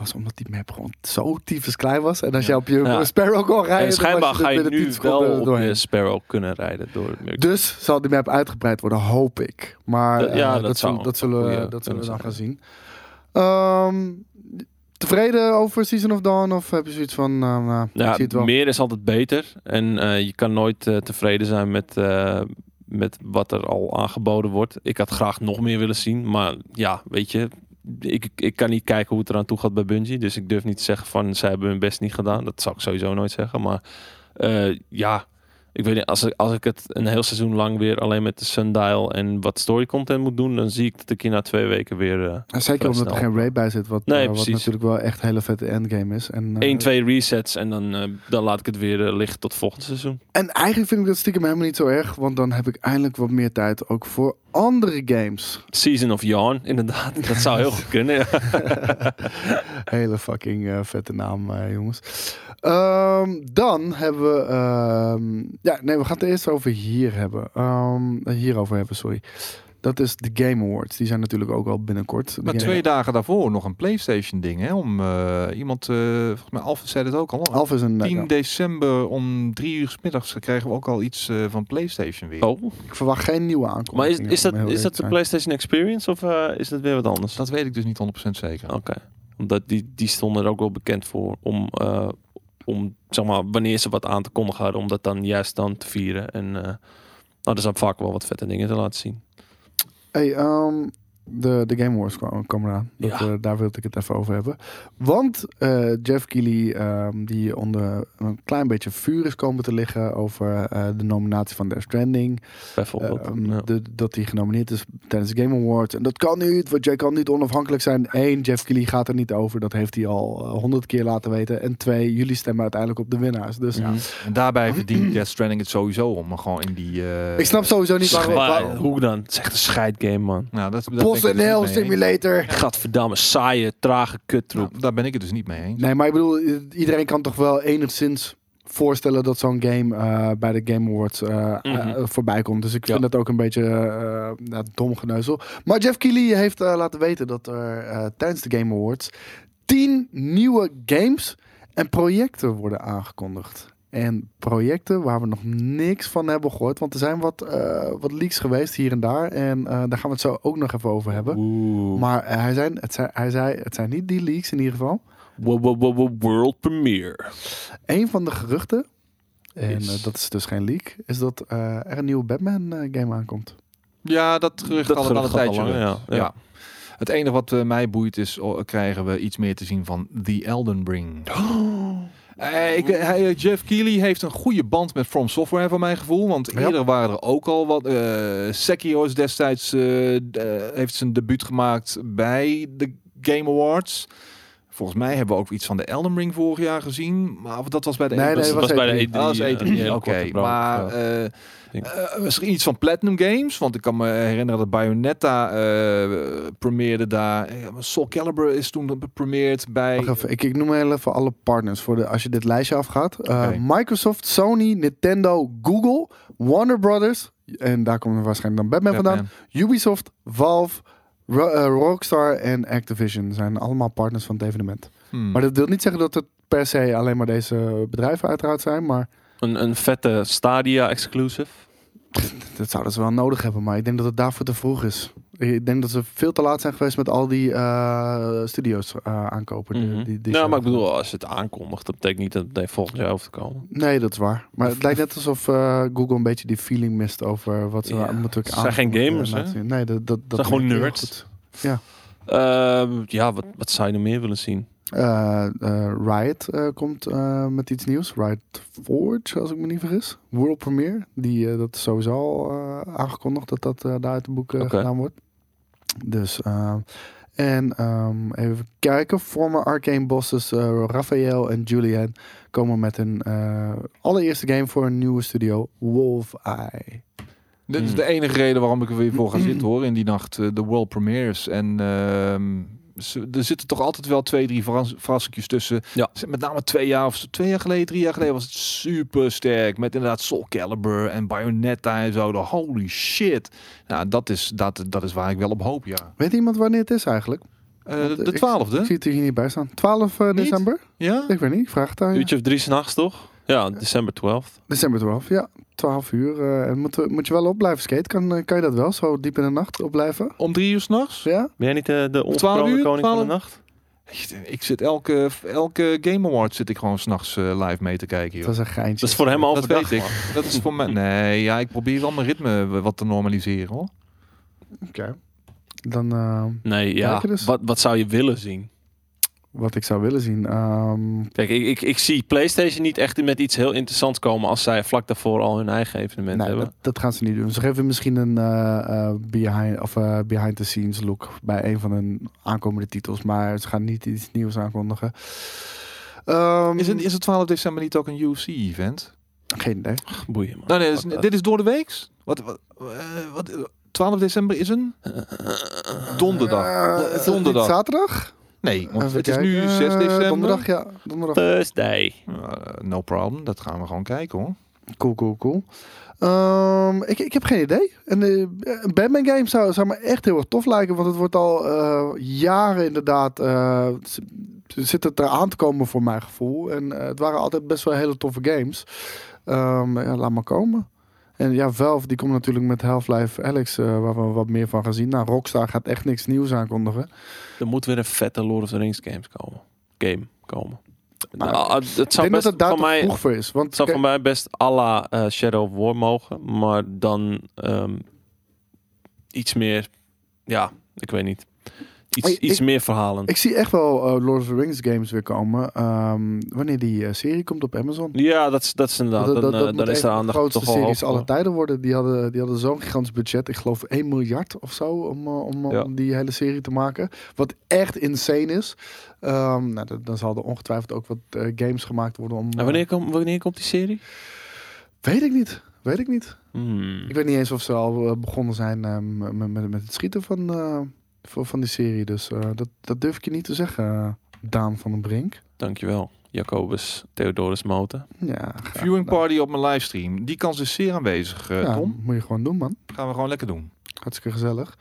was omdat die map gewoon zo tyfus klein was. En als je op je Ja. Sparrow kon rijden... en schijnbaar je ga je nu 10 seconden wel op doorheen. je Sparrow kunnen rijden door. Dus zal die map uitgebreid worden, hoop ik. Maar Dat- ja, eh, dat dat, zou zullen, dat zullen, we, goeie dat zullen we dan gaan zien. Ehm, tevreden over Season of Dawn? Of heb je zoiets van, nou, nou, Ja, wel. meer is altijd beter. En eh, je kan nooit eh, tevreden zijn met, met wat er al aangeboden wordt. Ik had graag nog meer willen zien. Maar ja, weet je, ik, ik kan niet kijken hoe het eraan toe gaat bij Bungie. Dus ik durf niet te zeggen van zij hebben hun best niet gedaan. Dat zou ik sowieso nooit zeggen. Maar eh, ja, ik weet niet, als ik, als ik het een heel seizoen lang weer alleen met de Sundial en wat story content moet doen, dan zie ik dat ik hier na twee weken weer Ja, Zeker omdat er geen raid bij zit, wat, Nee, eh, wat natuurlijk wel echt een hele vette endgame is. En, eh, 1, 2 resets en dan, eh, dan laat ik het weer liggen tot volgend seizoen. en eigenlijk vind ik dat stiekem helemaal niet zo erg, want dan heb ik eindelijk wat meer tijd ook voor andere games. Season of Yawn, inderdaad. Dat zou heel goed kunnen. ja. Hele fucking vette naam, jongens. Ehm, dan hebben we. ehm, ja, nee, we gaan het eerst over hier hebben. Ehm, hierover hebben, sorry. Dat is de Game Awards. Die zijn natuurlijk ook al binnenkort. Maar Game- twee dagen daarvoor nog een PlayStation ding. Hè, om eh, iemand, eh, volgens mij Alpha zei het ook al. Alpha is een. 10 ja, december om drie uur 's middags kregen we ook al iets eh, van PlayStation weer. Oh, ik verwacht geen nieuwe aankondiging. maar is, is dat, is dat de. PlayStation Experience of eh, is dat weer wat anders? Dat weet ik dus niet 100% zeker. Oké. Omdat die, die stonden er ook wel bekend voor om, eh, om zeg maar, wanneer ze wat aan te kondigen hadden, om dat dan juist dan te vieren. En eh nou, er zijn vaak wel wat vette dingen te laten zien. Hey, ehm, de, de Game Wars eraan. Dat, Ja. eh, daar wilde ik het even over hebben. Want eh, Jeff Keighley, ehm, die onder een klein beetje vuur is komen te liggen over eh, de nominatie van Death Stranding. Bijvoorbeeld. Ehm, ja. de, dat hij genomineerd is tijdens de Game Awards. En dat kan niet, want jij kan niet onafhankelijk zijn. Eén, Jeff Keighley gaat er niet over. Dat heeft hij al honderd keer laten weten. En twee, jullie stemmen uiteindelijk op de winnaars. Dus Mhm. En daarbij verdient Death Stranding het sowieso om. Maar gewoon in die... eh, ik snap sowieso niet waarom... Waar- hoe dan? Het is echt een scheidgame, man. Nou, dat, dat eens. Simulator. Gadverdamme, saaie, trage kuttroep. Nou, daar ben ik het dus niet mee eens. Nee, maar ik bedoel, iedereen kan toch wel enigszins voorstellen dat zo'n game eh, bij de Game Awards eh, Mhm. eh, voorbij komt. Dus ik Ja. vind dat ook een beetje eh ja, dom geneuzel. Maar Jeff Keighley heeft laten weten dat er eh, tijdens de Game Awards tien nieuwe games en projecten worden aangekondigd. En projecten waar we nog niks van hebben gehoord. Want er zijn wat, eh, wat leaks geweest hier en daar. En eh, daar gaan we het zo ook nog even over hebben. Oeh. Maar eh, hij, zei, het zijn, hij zei, het zijn niet die leaks in ieder geval. Wo- wo- wo- wo- World premiere. Een van de geruchten, en Is- dat is dus geen leak, is dat eh, er een nieuwe Batman game aankomt. Ja, dat gerucht Dat al, al een tijdje. lang, ja. Ja. Het enige wat mij boeit is, krijgen we iets meer te zien van The Elden Ring. Eh, ik, hij, eh, Jeff Keighley heeft een goede band met From Software voor mijn gevoel. Want Ja. eerder waren er ook al wat. eh Sekiro is destijds eh, eh, heeft zijn debuut gemaakt bij de Game Awards. Volgens mij hebben we ook iets van de Elden Ring vorig jaar gezien. Maar dat was bij de Nee, E3. nee, dat was was bij de E3. E3. Ah, dat is eh, E3. die hele Oké, maar eh, eh, misschien iets van Platinum Games, want ik kan me herinneren dat Bayonetta premieerde daar. Soul Calibur is toen premiered bij. Even, ik, ik noem heel even alle partners voor de, als je dit lijstje afgaat. Oké. Microsoft, Sony, Nintendo, Google, Warner Brothers. En daar komt er waarschijnlijk dan Batman, vandaan. Ubisoft, Valve, Ro- Rockstar en Activision zijn allemaal partners van het evenement. Hmm. Maar dat wil niet zeggen dat het per se alleen maar deze bedrijven uiteraard zijn. Maar Een, een vette Stadia exclusive. dat zouden ze wel nodig hebben. Maar ik denk dat het daarvoor te vroeg is. Ik denk dat ze veel te laat zijn geweest met al die eh, studio's eh, aankopen. die- Mhm. die, die nou, maar ik bedoel, als je het aankondigt, dat betekent niet dat het volgend jaar over te komen. Nee, dat is waar. Maar het lijkt net alsof eh, Google een beetje die feeling mist over wat ze Ja, moeten ze zijn geen gamers, hè? Nee, dat, dat, dat zijn gewoon nerds. goed. Ehm, ja, wat, wat zou je nog meer willen zien? Eh, eh, Riot eh, komt met iets nieuws. Riot Forge, als ik me niet vergis. World Premiere. Die, dat is sowieso al aangekondigd dat dat daar uit de Oké. gedaan wordt. Dus, eh, en ehm, even kijken. Former Arcane bosses Raphael en Julian komen met een allereerste game voor een nieuwe studio. Wolf Eye. Dit is Hmm. de enige reden waarom ik er weer voor ga zitten hoor. In die nacht eh, de World Premiers. En ehm, ze- er zitten toch altijd wel twee, drie verras verrassingjes tussen. Ja. Met name twee jaar of twee jaar geleden, drie jaar geleden was het super sterk. Met inderdaad Soul Calibur en Bayonetta en zo. De holy shit. Nou, dat is, dat, dat is waar ik wel op hoop, ja. Weet iemand wanneer het is eigenlijk? Eh, de eh, de Ik twaalfde? zie het er hier niet bij staan. 12 eh, Niet? december? Ja? Ik weet niet, ik vraag het aan je. Uurtje of drie s'nachts, toch? Ja, december 12th. December 12, ja. 12 uur. eh, en moet, moet je wel op blijven skate? Kan, eh, kan je dat wel, zo diep in de nacht opblijven? Om drie uur s'nachts? Ja? Ben jij niet de, de 12 onverkroonde uur? koning van 12? de nacht? Ik zit elke, elke Game Award zit ik gewoon s'nachts eh live mee te kijken. joh. Dat is een geintje. Dat is voor hem Dat overdag, weet ik. Dat is voor mij. Nee, ja, ik probeer wel mijn ritme wat te normaliseren hoor. Oké. Dan eh, Nee, ja. Dus- Wat, wat zou je willen zien? Wat ik zou willen zien. ehm, Kijk, ik, ik, ik zie PlayStation niet echt met iets heel interessants komen als zij vlak daarvoor al hun eigen evenement nee, hebben. dat, dat gaan ze niet doen. Ze geven misschien een eh, eh, behind, of, eh, behind the scenes look bij een van hun aankomende titels. Maar ze gaan niet iets nieuws aankondigen. Ehm, Is het, is het 12 december niet ook een UFC-event? Geen idee. Boeien, man. Nou, nee, dit is, dit is door de weeks. Wat, wat, eh, wat, 12 december is een donderdag. Is het niet donderdag. zaterdag? Nee, want Even het is nu kijken. 6 Eh, december. Donderdag, ja. Donderdag. Thursday. Uh, no problem, dat gaan we gewoon kijken hoor. Cool, cool, cool. Ehm, ik, ik heb geen idee. En, eh, een Batman game zou, zou me echt heel erg tof lijken. Want het wordt al eh, jaren inderdaad... eh, z- zit het eraan te komen voor mijn gevoel. En eh, het waren altijd best wel hele toffe games. Ehm, ja, laat maar komen. En ja, Valve die komt natuurlijk met Half-Life Alex, eh, waar we wat meer van gaan zien. Nou, Rockstar gaat echt niks nieuws aankondigen. Er moet weer een vette Lord of the Rings games komen. Game komen. Nou, Nou, het Ik zou denk dat het daar van mij, vroeg voor is. Want het zou van mij best à la eh, Shadow of War mogen. Maar dan ehm, iets meer... Ja, ik weet niet. Iets, Ik- iets meer verhalen. ik zie echt wel eh, Lord of the Rings games weer komen. ehm, wanneer die eh, serie komt op Amazon. ja, dat is, dat is inderdaad... Dat, dat, dan, dat eh, dan is de van de aandacht grootste toch series aller tijden worden. Die hadden, die hadden zo'n gigantisch budget. Ik geloof 1 miljard of zo om, om, Ja. om die hele serie te maken. Wat echt insane is. Ehm, nou, dan- dan zal er ongetwijfeld ook wat games gemaakt worden om... En wanneer, kom, wanneer komt die serie? Weet ik niet. Weet ik niet. Hmm. Ik weet niet eens of ze al begonnen zijn met, met, met het schieten van, eh, van, die serie. Dus eh, dat, dat durf ik je niet te zeggen, eh, Daan van den Brink. Dankjewel. Jacobus Theodorus Moten. Ja, Viewing gedaan. party op mijn livestream. Die kans is zeer aanwezig, eh, Ja, Tom. moet je gewoon doen, man. Gaan we gewoon lekker doen. Hartstikke gezellig.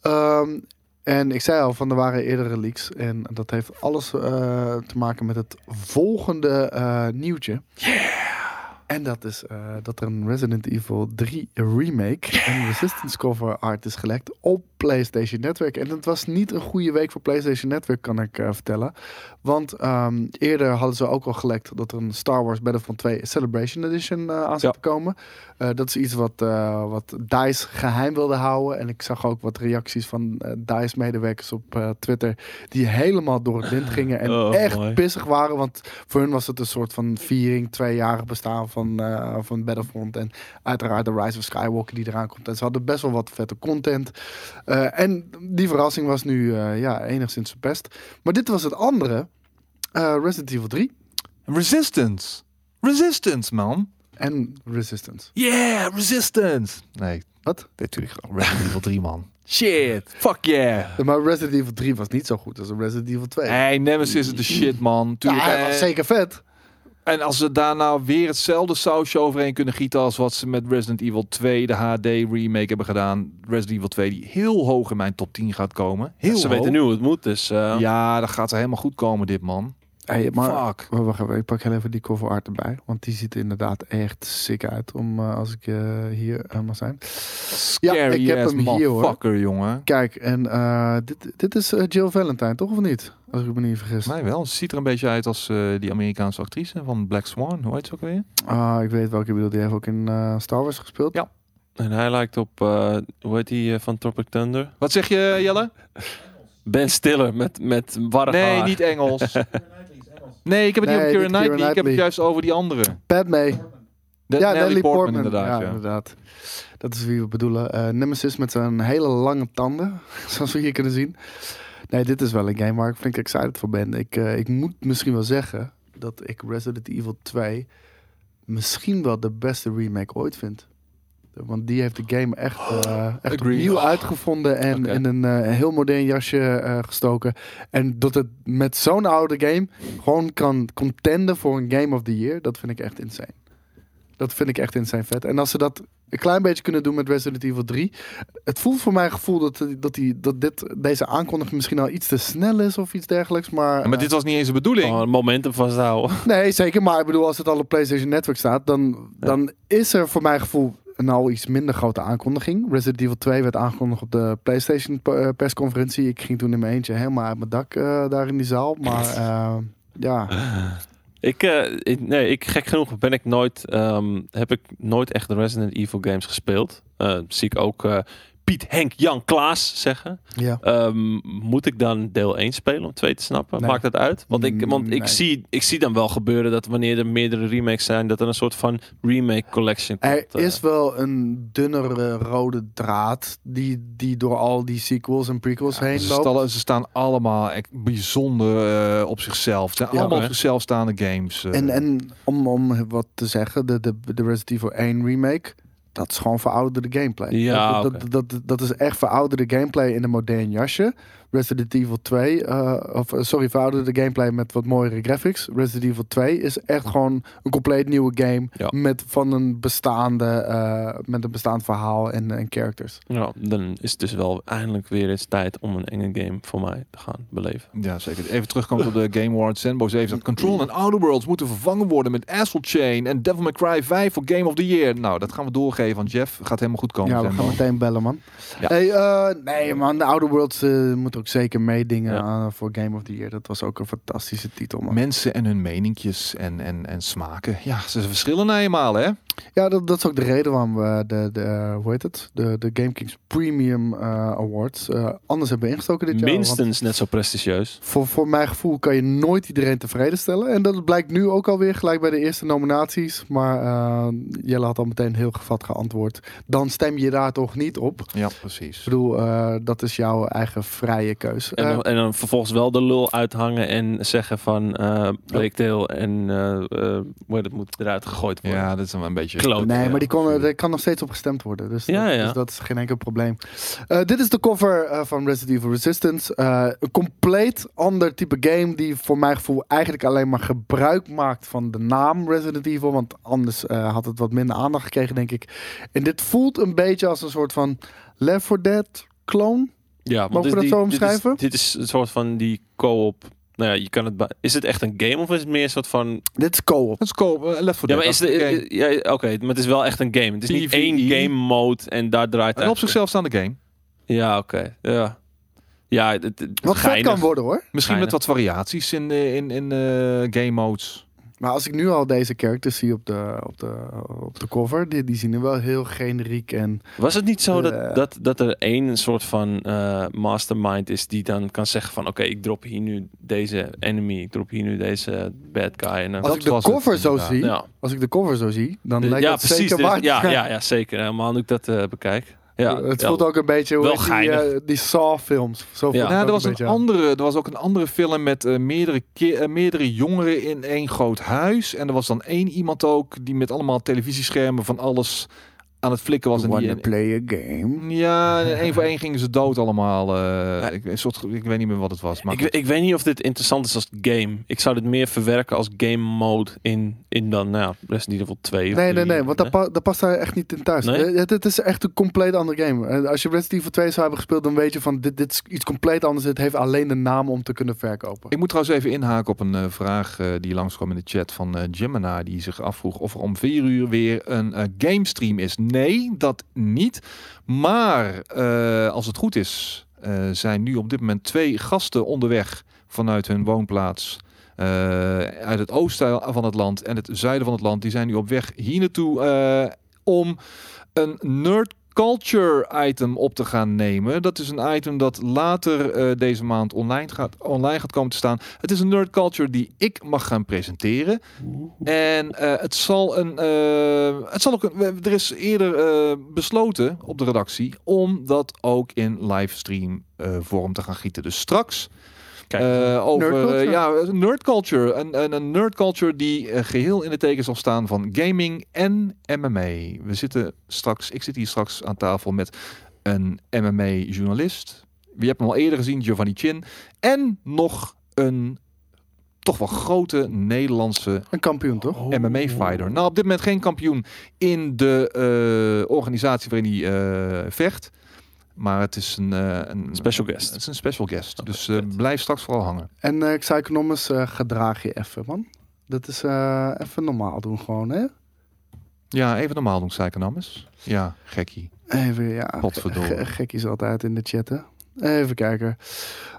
Ehm, en ik zei al, van er waren eerdere leaks. En dat heeft alles eh, te maken met het volgende eh, nieuwtje. En dat is eh, dat er een Resident Evil 3 remake en Resistance cover art is gelekt op PlayStation Network. En het was niet een goede week voor PlayStation Network, kan ik eh, vertellen. Want ehm, eerder hadden ze ook al gelekt dat er een Star Wars Battlefront 2 Celebration Edition eh, aan zat Ja. komen. Dat is iets wat, wat DICE geheim wilde houden. En ik zag ook wat reacties van DICE-medewerkers op Twitter... die helemaal door het lint gingen en Oh, echt mooi. pissig waren. Want voor hun was het een soort van viering, tweejarig bestaan van, eh, van Battlefront. En uiteraard de Rise of Skywalker die eraan komt. En ze hadden best wel wat vette content. Eh, en die verrassing was nu eh, ja, enigszins verpest. Maar dit was het andere. Resident Evil 3 Resistance. Resistance, man. en Resistance. Yeah, Resistance. Nee, Wat? natuurlijk gewoon Resident Evil 3, man. Shit. Fuck yeah. Maar Resident Evil 3 was niet zo goed als Resident Evil 2. Hey, Nemesis is de shit, man. ja, Tuurlijk, hij was zeker vet. En als ze daar nou weer hetzelfde sausje overheen kunnen gieten als wat ze met Resident Evil 2, de HD remake hebben gedaan. Resident Evil 2 die heel hoog in mijn top 10 gaat komen. Heel Ze hoog. weten nu hoe het moet, dus... eh, Ja, dat gaat er helemaal goed komen dit man. Hey, maar Fuck. Wacht even, ik pak heel even die cover art erbij. Want die ziet er inderdaad echt sick uit. Om, eh, als ik eh, hier eh, mag zijn. Scary ik heb hem hier, hoor. jongen. Kijk, en eh, dit, dit is Jill Valentine, toch of niet? Als ik me niet vergis. Mij wel. Ze ziet er een beetje uit als eh, die Amerikaanse actrice van Black Swan. Hoe heet ze ook weer? Ah, ik weet welke je bedoelt. Die heeft ook in eh, Star Wars gespeeld. Ja. En hij lijkt op, eh, hoe heet die eh, van Tropic Thunder? Wat zeg je, Jelle? Ben Stiller met, met warrig Nee, haar. niet Engels. Nee, ik heb het Nee, niet over Keira Knightley. Ik heb het juist over die andere. Padme. De, ja, Portman, Portman. inderdaad. ja, Ja. inderdaad. Dat is wie we bedoelen. Eh, Nemesis met zijn hele lange tanden. Zoals we hier kunnen zien. Nee, dit is wel een game waar ik flink excited voor ben. Ik, eh, ik moet misschien wel zeggen dat ik Resident Evil 2 misschien wel de beste remake ooit vind. Want die heeft de game echt, eh echt opnieuw uitgevonden en in een eh, heel modern jasje eh, gestoken. En dat het met zo'n oude game gewoon kan contenden voor een Game of the Year, dat vind ik echt insane. Dat vind ik echt insane vet. En als ze dat een klein beetje kunnen doen met Resident Evil 3. Het voelt voor mij gevoel dat, dat, die, dat dit, deze aankondiging misschien al iets te snel is of iets dergelijks. Maar, Ja, maar dit was niet eens de bedoeling. Een momentum vasthouden. nee, zeker. Maar ik bedoel, als het al op PlayStation Network staat, dan, dan is er voor mijn gevoel een al iets minder grote aankondiging. Resident Evil 2 werd aangekondigd op de PlayStation eh, persconferentie. Ik ging toen in mijn eentje helemaal uit mijn dak eh, daar in die zaal. Maar eh, ja, Ik, ik, nee, ik, gek genoeg ben ik nooit, ehm, heb ik nooit echt de Resident Evil games gespeeld. Zie ik ook Piet, Henk, Jan, Klaas zeggen. ja. Ehm, moet ik dan deel 1 spelen om 2 te snappen? Nee. Maakt dat uit? Want ik, want ik, zie, ik zie dan wel gebeuren dat wanneer er meerdere remakes zijn, dat er een soort van remake collection komt. Er eh. is wel een dunnere rode draad die, die door al die sequels en prequels heen Ze, loopt. stallen- ze staan allemaal echt bijzonder eh, op zichzelf. Het zijn Ja, allemaal op zichzelf staande games. eh. En, en om, om wat te zeggen, de, de, de Resident Evil 1 remake, dat is gewoon verouderde gameplay. Ja, dat, dat, dat, dat is echt verouderde gameplay in een modern jasje. Resident Evil 2, eh, of eh, sorry, verouderde gameplay met wat mooiere graphics. Resident Evil 2 is echt gewoon een compleet nieuwe game Ja. met van een bestaande, eh, met een bestaand verhaal en, en characters. Ja, dan is het dus wel eindelijk weer eens tijd om een enge game voor mij te gaan beleven. Ja, zeker. Even terugkomen op de Game Awards. Sandbox heeft dat Control en Outer Worlds moeten vervangen worden met Astral Chain en Devil May Cry 5 voor Game of the Year. Nou, dat gaan we doorgeven aan Jeff. Gaat helemaal goed komen. ja, we gaan Sandbox. meteen bellen, man. Ja. Hey, eh, nee, man, de Outer Worlds eh, moet ook zeker meedingen Ja. aan voor Game of the Year. Dat was ook een fantastische titel, man. Mensen en hun meninkjes en, en, en smaken. Ja, ze verschillen nou eenmaal, hè? Ja, dat, dat is ook de reden waarom we de, de hoe heet het? De, de Game Kings Premium eh, Awards eh, anders hebben ingestoken dit jaar. Want Minstens net zo prestigieus. voor, voor mijn gevoel kan je nooit iedereen tevreden stellen. En dat blijkt nu ook alweer gelijk bij de eerste nominaties. Maar eh, Jelle had al meteen heel gevat geantwoord. Dan stem je daar toch niet op. Ja, Ik precies. bedoel, eh, dat is jouw eigen vrije je keus. En, Eh, dan, en dan vervolgens wel de lul uithangen en zeggen van eh Bleekdeel en eh eh, hoe heet het moet eruit gegooid worden. Ja, dat is wel een beetje... Kloot. Nee, ja. maar die kon, er kan nog steeds op gestemd worden. Dus, Ja, dat, ja. dus dat is geen enkel probleem. Eh, dit is de cover eh, van Resident Evil Resistance. Eh, een compleet ander type game die voor mijn gevoel eigenlijk alleen maar gebruik maakt van de naam Resident Evil. Want anders eh, had het wat minder aandacht gekregen, denk ik. En dit voelt een beetje als een soort van Left 4 Dead clone. Ja, Mogen we dat zo omschrijven? Dit is, dit is een soort van die co-op. Nou ja, je kan het. Is het echt een game of is het meer een soort van? Dit is co-op. Dat is eh, Left 4 Ja, maar is de, game. ja, oké, maar het is wel echt een game. Het is niet één game mode en daar draait Een op zichzelf staande game. Ja, oké. Ja. Ja, het, het, Wat vet geinig. kan worden hoor. Misschien Geinig. met wat variaties in, eh, in, in eh, game modes. Maar als ik nu al deze characters zie op de, op de, op de cover, die, die zien er wel heel generiek en Was het niet zo dat, Eh. dat, dat er één soort van eh, mastermind is die dan kan zeggen van oké, ik drop hier nu deze enemy, ik drop hier nu deze bad guy. En dan, Als Dat ik de het, cover zo zie, ja, als ik de cover zo zie, dan De- lijkt ja, het precies. zeker dus- waard. ja, ja, ja, zeker. Helemaal nu ik dat eh, bekijk. Ja, het ja. voelt ook een beetje hoe die, eh, die Saw films. Zo Ja. Nou, er, was een andere, er was ook een andere film met eh, meerdere, eh, meerdere jongeren in één groot huis. En er was dan één iemand ook die met allemaal televisieschermen van alles aan het flikken was. En die, play a game? ja, en één voor één gingen ze dood allemaal. eh, ik, een soort, ik weet niet meer wat het was. Maar Ik, ik weet niet of dit interessant is als game. Ik zou dit meer verwerken als game mode in, in dan nou, ja, Resident Evil 2. of Nee, nee, 3, nee, want dat, pa- dat past daar echt niet in thuis. Nee? Eh, Het, het is echt een compleet ander game. Eh, Als je Resident Evil 2 zou hebben gespeeld, dan weet je van dit, dit is iets compleet anders. Het heeft alleen de naam om te kunnen verkopen. Ik moet trouwens even inhaken op een vraag eh, die langskwam in de chat van Gemini. Die zich afvroeg of er om vier uur weer een eh, gamestream is. Nee, dat niet. Maar eh, als het goed is, eh, zijn nu op dit moment twee gasten onderweg vanuit hun woonplaats. eh, uit het oosten van het land en het zuiden van het land. Die zijn nu op weg hier naartoe om een nerd culture item op te gaan nemen. Dat is een item dat later eh, deze maand online gaat, online gaat komen te staan. Het is een nerd culture die ik mag gaan presenteren. En eh, het zal een. eh, het zal ook een, er is eerder besloten op de redactie om dat ook in livestream vorm te gaan gieten. Dus straks. Kijk, eh, over Nerd eh, ja, nerd culture. Een, een, een nerd culture die eh, geheel in het teken zal staan van gaming en MMA. We zitten straks, ik zit hier straks aan tafel met een MMA-journalist. Wie hebt hem al eerder gezien, Giovanni Chin. En nog een toch wel grote Nederlandse Een kampioen, toch? Oh. MMA-fighter. Nou, op dit moment geen kampioen in de eh, organisatie waarin hij eh, vecht. Maar het is een, eh, een Special guest. Het is een special guest. Oh, Dus eh, blijf straks vooral hangen. En eh Psychonomus, eh gedraag je even, man. Dat is eh, even normaal doen gewoon, hè? Ja, even normaal doen, Psychonomus. Ja, gekkie. Even, ja. Potverdorie. ge- Gekkies altijd in de chat, hè? Even kijken.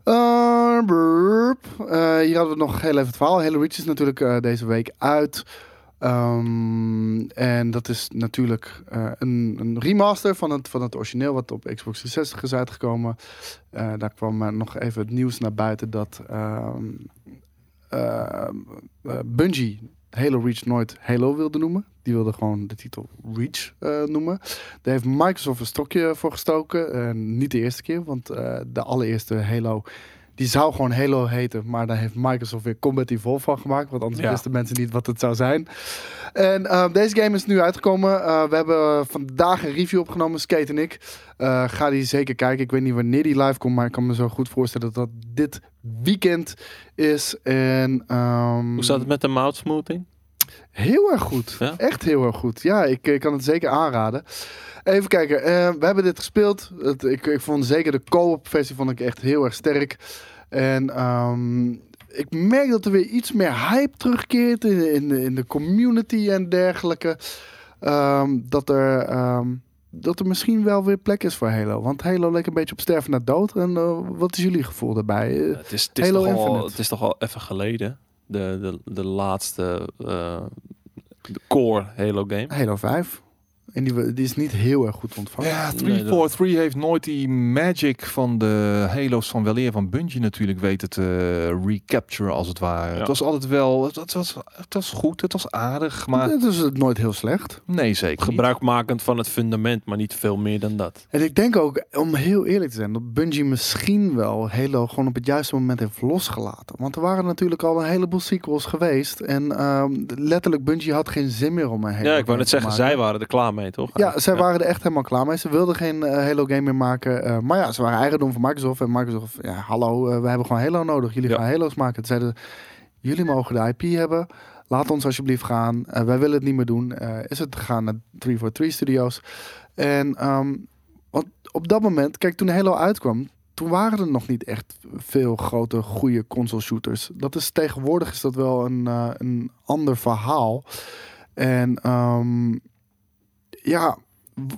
Eh. Eh, hier hadden we nog heel even het verhaal. Halo Reach is natuurlijk eh, deze week uit. Ehm, en dat is natuurlijk eh, een, een remaster van het, van het origineel wat op Xbox 360 is uitgekomen. Eh, daar kwam eh, nog even het nieuws naar buiten dat ehm, eh, eh, Bungie Halo Reach nooit Halo wilde noemen. Die wilde gewoon de titel Reach noemen. Daar heeft Microsoft een stokje voor gestoken. Eh, niet de eerste keer, want de allereerste Halo... Die zou gewoon Halo heten, maar daar heeft Microsoft weer Combat Evolved van gemaakt. Want anders Ja. wisten mensen niet wat het zou zijn. En eh, deze game is nu uitgekomen. Eh, we hebben vandaag een review opgenomen, Skate en ik. Eh, ga die zeker kijken. Ik weet niet wanneer die live komt, maar ik kan me zo goed voorstellen dat dat dit weekend is. En, ehm, Hoe staat het met de mouth smoothing? Heel erg goed. Ja? Echt heel erg goed. Ja, ik, eh, kan het zeker aanraden. Even kijken. eh, we hebben dit gespeeld. Het, ik, ik vond zeker de co-op versie vond ik echt heel erg sterk. En ehm, ik merk dat er weer iets meer hype terugkeert in, in, de- in de community en dergelijke. Ehm, dat er... ehm, dat er misschien wel weer plek is voor Halo. Want Halo leek een beetje op sterven naar dood. En eh, wat is jullie gevoel daarbij? Het is, het, is Halo toch al, het is toch al even geleden. De, de, de laatste eh, core Halo game. Halo 5. En die, is niet heel erg goed ontvangen. Ja, Nee, 343 heeft nooit die magic van de Halo's van weleer van Bungie natuurlijk weten te recapture als het ware. Ja. Het was altijd wel, het, het was, het was goed, het was aardig, maar Het is nooit heel slecht. nee zeker. Gebruikmakend van het fundament, maar niet veel meer dan dat. En ik denk ook, om heel eerlijk te zijn, dat Bungie misschien wel Halo gewoon op het juiste moment heeft losgelaten. Want er waren natuurlijk al een heleboel sequels geweest. En ehm, letterlijk, Bungie had geen zin meer om een Halo Ja, ik wou net zeggen, maken. zij waren er klaar mee, toch? Ja, zij waren er echt helemaal klaar mee. Ze wilden geen eh, Halo game meer maken. Eh, maar ja, ze waren eigendom van Microsoft. En Microsoft, ja, hallo, eh, we hebben gewoon Halo nodig. Jullie Ja. gaan Halo's maken. Toen zeiden ze, jullie mogen de IP hebben. Laat ons alsjeblieft gaan. Wij willen het niet meer doen. Is het gegaan naar 343 Studios. En want op dat moment, kijk, toen Halo uitkwam, toen waren er nog niet echt veel grote, goede console shooters. Dat is tegenwoordig is dat wel een, een ander verhaal. En ehm, ja,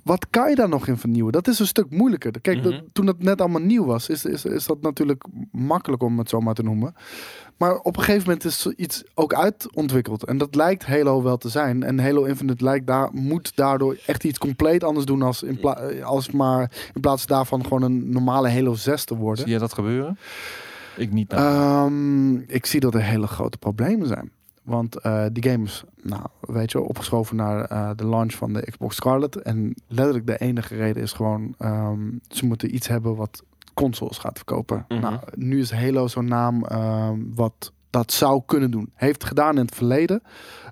wat kan je daar nog in vernieuwen? Dat is een stuk moeilijker. Kijk, dat- Mhm. toen dat net allemaal nieuw was, is, is, is dat natuurlijk makkelijk om het zo maar te noemen. Maar op een gegeven moment is iets ook uitontwikkeld. En dat lijkt Halo wel te zijn. En Halo Infinite lijkt daar, moet daardoor echt iets compleet anders doen als, in, als maar in plaats daarvan gewoon een normale Halo 6 te worden. Zie jij dat gebeuren? Ik niet. nou. Ehm, ik zie dat er hele grote problemen zijn. Want eh, die game is, nou, weet je, opgeschoven naar eh, de launch van de Xbox Scarlet. En letterlijk de enige reden is gewoon, ehm, ze moeten iets hebben wat consoles gaat verkopen. Mhm. Nou, nu is Halo zo'n naam ehm, wat dat zou kunnen doen. Heeft gedaan in het verleden.